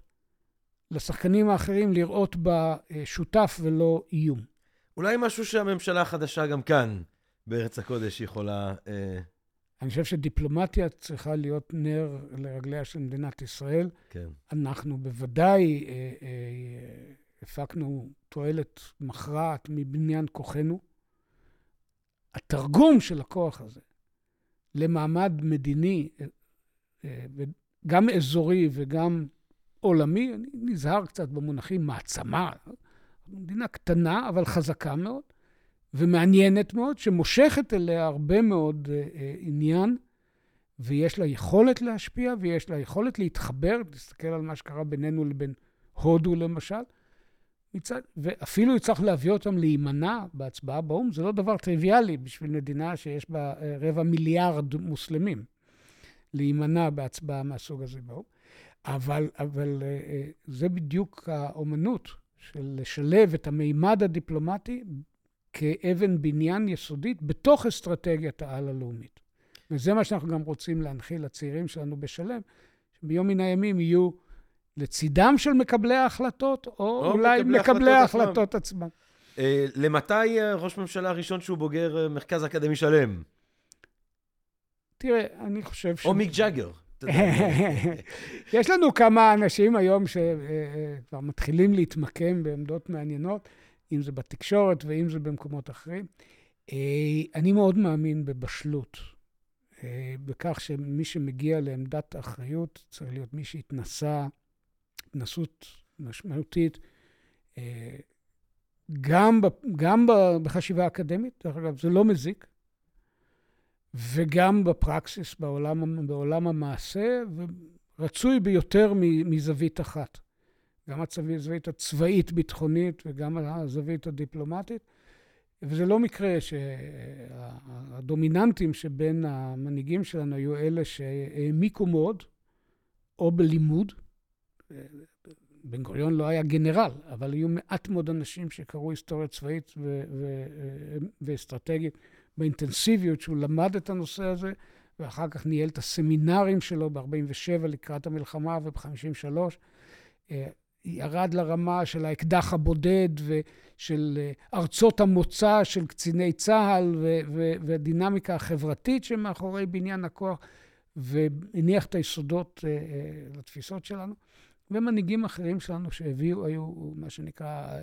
לשחקנים האחרים לראות בה אה, שותף ולא איום. אולי משהו שהממשלה החדשה גם כאן, בארץ הקודש, יכולה אה, אני חושב שדיפלומטיה צריכה להיות נר לרגליה של מדינת ישראל. כן. אנחנו בוודאי אה, אה, הפקנו תועלת מכרעת מבניין כוחנו. התרגום של הכוח הזה למעמד מדיני, אה, אה, גם אזורי וגם עולמי, אני נזהר קצת במונחים מעצמה, מדינה קטנה אבל חזקה מאוד, ומעניינת מאוד, שמושכת אליה הרבה מאוד uh, uh, עניין, ויש לה יכולת להשפיע, ויש לה יכולת להתחבר, תסתכל על מה שקרה בינינו לבין הודו למשל, מצד, ואפילו צריך להביא אותם להימנע בהצבעה באו"ם, זה לא דבר טריוויאלי בשביל מדינה שיש בה uh, רבע מיליארד מוסלמים, להימנע בהצבעה מהסוג הזה באו"ם. אבל, אבל uh, זה בדיוק האומנות של לשלב את המימד הדיפלומטי כאבן בניין יסודית בתוך אסטרטגיית העל הלאומית. וזה מה שאנחנו גם רוצים להנחיל לצעירים שלנו בשלם, שביום מן הימים יהיו לצידם של מקבלי ההחלטות, או, או אולי מקבלי, מקבלי ההחלטות עצמם. אה, למתי אה, ראש ממשלה הראשון שהוא בוגר אה, מרכז אקדמי שלם? תראה, אני חושב ש... או מיק ג'אגר. יש לנו כמה אנשים היום שכבר מתחילים להתמקם בעמדות מעניינות. אם זה בתקשורת ואם זה במקומות אחרים. אה, אני מאוד מאמין בבשלות, אה, בכך שמי שמגיע לעמדת האחריות צריך להיות מי שהתנסה התנסות משמעותית, אה, גם, גם בחשיבה האקדמית, דרך אגב, זה לא מזיק, וגם בפרקסיס, בעולם, בעולם המעשה, ורצוי ביותר מזווית אחת. גם הזווית הצבאית-ביטחונית וגם הזווית הדיפלומטית. וזה לא מקרה שהדומיננטים שבין המנהיגים שלנו היו אלה שהעמיקו מאוד, או בלימוד. בן גוריון לא היה גנרל, אבל היו מעט מאוד אנשים שקראו היסטוריה צבאית ו- ו- ואסטרטגית באינטנסיביות שהוא למד את הנושא הזה, ואחר כך ניהל את הסמינרים שלו ב-47 לקראת המלחמה וב-53. ירד לרמה של האקדח הבודד ושל אה, ארצות המוצא של קציני צה"ל והדינמיקה החברתית שמאחורי בניין הכוח, והניח את היסודות אה, אה, לתפיסות שלנו. ומנהיגים אחרים שלנו שהביאו, היו מה שנקרא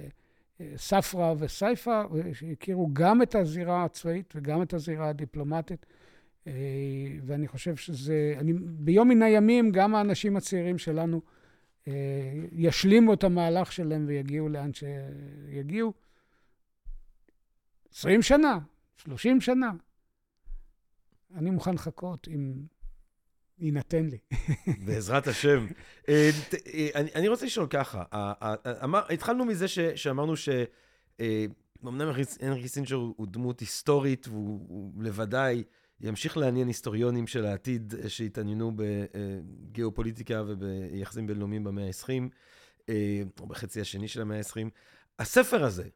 ספרא וסייפא, שהכירו גם את הזירה הצבאית וגם את הזירה הדיפלומטית. ואני חושב שזה, אני, ביום מן הימים, גם האנשים הצעירים שלנו, ישלימו את המהלך שלהם ויגיעו לאן שיגיעו. 20 שנה, 30 שנה. אני מוכן לחכות אם יינתן לי. בעזרת השם. אה, אה, אני רוצה לשאול ככה, התחלנו מזה שאמרנו אמנם הנרי קיסינג'ר הוא דמות היסטורית, והוא בוודאי ימשיך לעניין היסטוריונים של העתיד שהתעניינו בגיאופוליטיקה וביחסים בינלאומיים במאה ה-20, או בחצי השני של המאה ה-20. הספר הזה,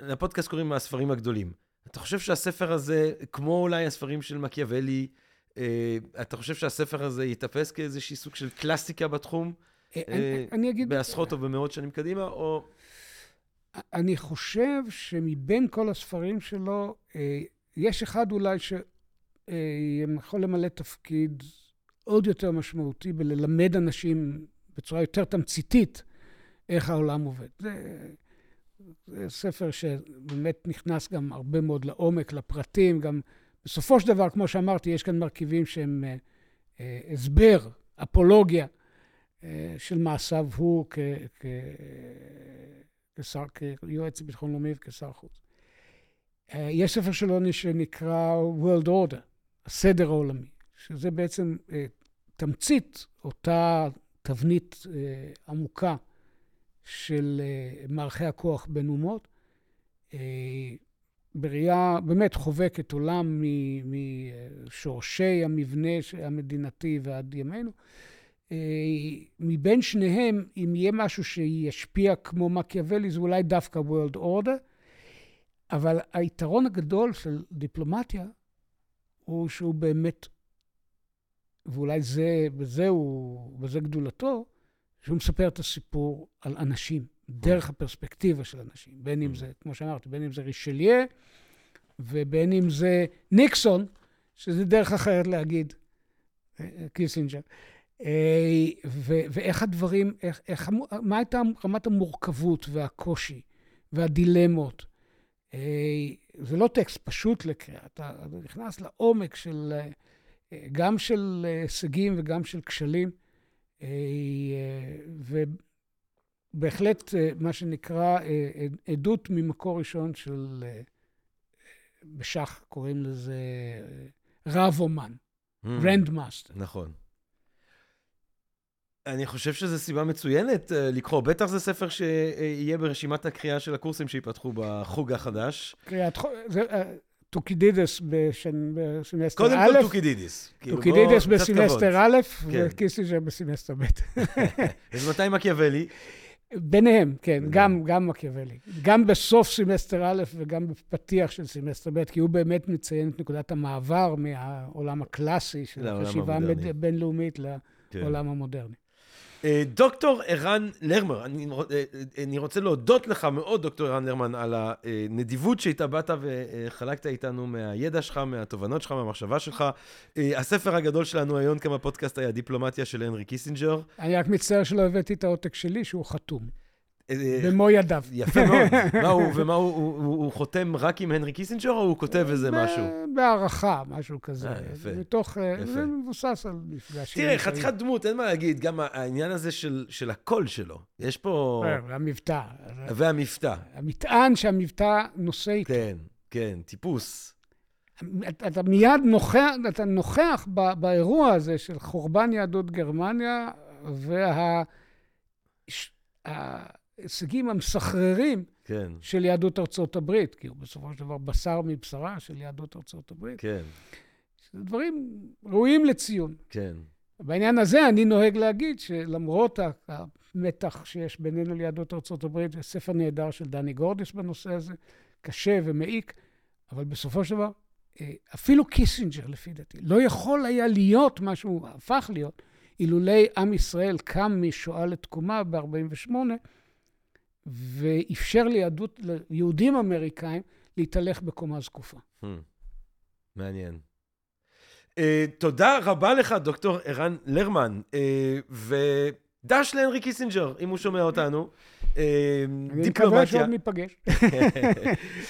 לפודקאסט קוראים הספרים הגדולים. אתה חושב שהספר הזה, כמו אולי הספרים של מקיאוולי, אתה חושב שהספר הזה ייתפס כאיזשהי סוג של קלאסיקה בתחום? אני אגיד... בעשרות או במאות שנים קדימה, או... אני חושב שמבין כל הספרים שלו, יש אחד אולי שיכול למלא תפקיד עוד יותר משמעותי בללמד אנשים בצורה יותר תמציתית איך העולם עובד. זה, זה ספר שבאמת נכנס גם הרבה מאוד לעומק, לפרטים, גם בסופו של דבר, כמו שאמרתי, יש כאן מרכיבים שהם אה, הסבר, אפולוגיה אה, של מעשיו הוא כ, כ, כשר, כיועץ לביטחון לאומי וכשר חוץ. אה, יש ספר שלו שנקרא World Order, הסדר העולמי, שזה בעצם אה, תמצית אותה תבנית אה, עמוקה של מערכי הכוח בין אומות, בראייה באמת חובקת עולם משורשי המבנה המדינתי ועד ימינו. מבין שניהם, אם יהיה משהו שישפיע כמו מקיאוולי, זה אולי דווקא World Order. אבל היתרון הגדול של דיפלומטיה הוא שהוא באמת, ואולי זה, בזה, הוא, בזה גדולתו, שהוא מספר את הסיפור על אנשים, דרך הפרספקטיבה של אנשים. בין אם זה, כמו שאמרתי, בין אם זה רישליה, ובין אם זה ניקסון, שזה דרך אחרת להגיד, קיסינג'ר. אה, ואיך הדברים, איך, איך, מה הייתה רמת המורכבות והקושי והדילמות אה, זה לא טקסט פשוט לקריאה, אתה נכנס לעומק של, אה, גם של הישגים וגם של כשלים, אה, ובהחלט מה שנקרא עדות ממקור ראשון של, בשח קוראים לזה רב אמן, grand master. נכון. אני חושב שזו סיבה מצוינת אה, לקרוא. בטח זה ספר שיהיה ברשימת הקריאה של הקורסים שיפתחו בחוג החדש. קריאת חוג, אה, טוקידידס בסמסטר א'. קודם כל טוקידידס. כאילו, טוקידידס בסמסטר א', כן. וקיסינג'ר בסמסטר ב'. אז מתי מקיאוולי? ביניהם, כן, גם, גם מקיאוולי. גם בסוף סמסטר א' וגם בפתיח של סמסטר ב', כי הוא באמת מציין את נקודת המעבר מהעולם הקלאסי של החשיבה הבינלאומית כן. לעולם המודרני. אה, דוקטור ערן לרמן, אני, אה, אני רוצה להודות לך מאוד, דוקטור ערן לרמן, על הנדיבות שאיתה באת וחלקת איתנו מהידע שלך, מהתובנות שלך, מהמחשבה שלך. אה, הספר הגדול שלנו היום, כמה פודקאסט היה דיפלומטיה של הנרי קיסינג'ר. אני רק מצטער שלא הבאתי את העותק שלי, שהוא חתום. אה, במו ידיו. יפה מאוד. מה הוא, ומה הוא, הוא, הוא, הוא חותם רק עם הנרי קיסינג'ר, או הוא כותב איזה משהו? בהערכה, משהו כזה. אה, יפה. מתוך, אה, יפה. זה מבוסס על מפגשים. תראה, חתיכת דמות, אין מה להגיד, גם העניין הזה של, של הקול שלו. יש פה... והמבטא. והמבטא. המטען שהמבטא נושא איתו. כן, כן, טיפוס. אתה מיד נוכח, אתה נוכח באירוע הזה של חורבן יהדות גרמניה, וה... ההישגים המסחררים כן. של יהדות ארצות הברית, כי הוא בסופו של דבר בשר מבשרה של יהדות ארצות הברית. כן. זה דברים ראויים לציון. כן. בעניין הזה אני נוהג להגיד שלמרות המתח שיש בינינו ליהדות ארצות הברית, יש ספר נהדר של דני גורדיס בנושא הזה, קשה ומעיק, אבל בסופו של דבר, אה, אפילו קיסינג'ר, לפי דעתי, לא יכול היה להיות מה שהוא הפך להיות, אילולי עם ישראל קם משואה לתקומה ב-48', ואפשר ליהדות, ליהודים אמריקאים להתהלך בקומה זקופה. אהמ. מעניין. אה, תודה רבה לך, דוקטור ערן לרמן, אה, ודש להנרי קיסינג'ר, אם הוא שומע אותנו. אה, אני מקווה שעוד ניפגש. אה,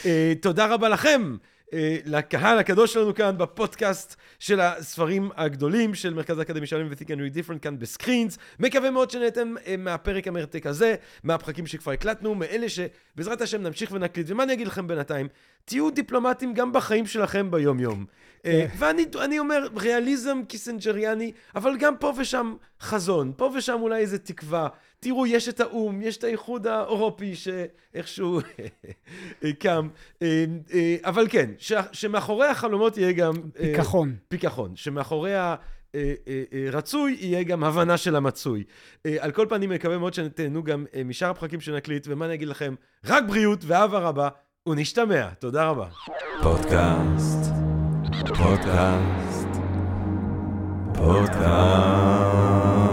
תודה רבה לכם. אה, לקהל הקדוש שלנו כאן בפודקאסט של הספרים הגדולים של מרכז האקדמי שלם ו-Think and Read Different כאן בסקרינס. מקווה מאוד שנהנתם אה, מהפרק המרתק הזה, מהפרקים שכבר הקלטנו, מאלה שבעזרת השם נמשיך ונקליט. ומה אני אגיד לכם בינתיים? תהיו דיפלומטים גם בחיים שלכם ביום-יום. אה, כן. ואני אומר, ריאליזם קיסנג'ריאני, אבל גם פה ושם חזון, פה ושם אולי איזה תקווה. תראו, יש את האו"ם, יש את האיחוד האירופי שאיכשהו קם, אה, אה, אבל כן, ש, שמאחורי החלומות יהיה גם... פיכחון. פיכחון, שמאחורי הרצוי יהיה גם הבנה של המצוי. על כל פנים, אני מקווה מאוד שתהנו גם משאר הפרקים שנקליט, ומה אני אגיד לכם? רק בריאות ואהבה רבה, ונשתמע. תודה רבה. פודקאסט, פודקאסט, פודקאסט.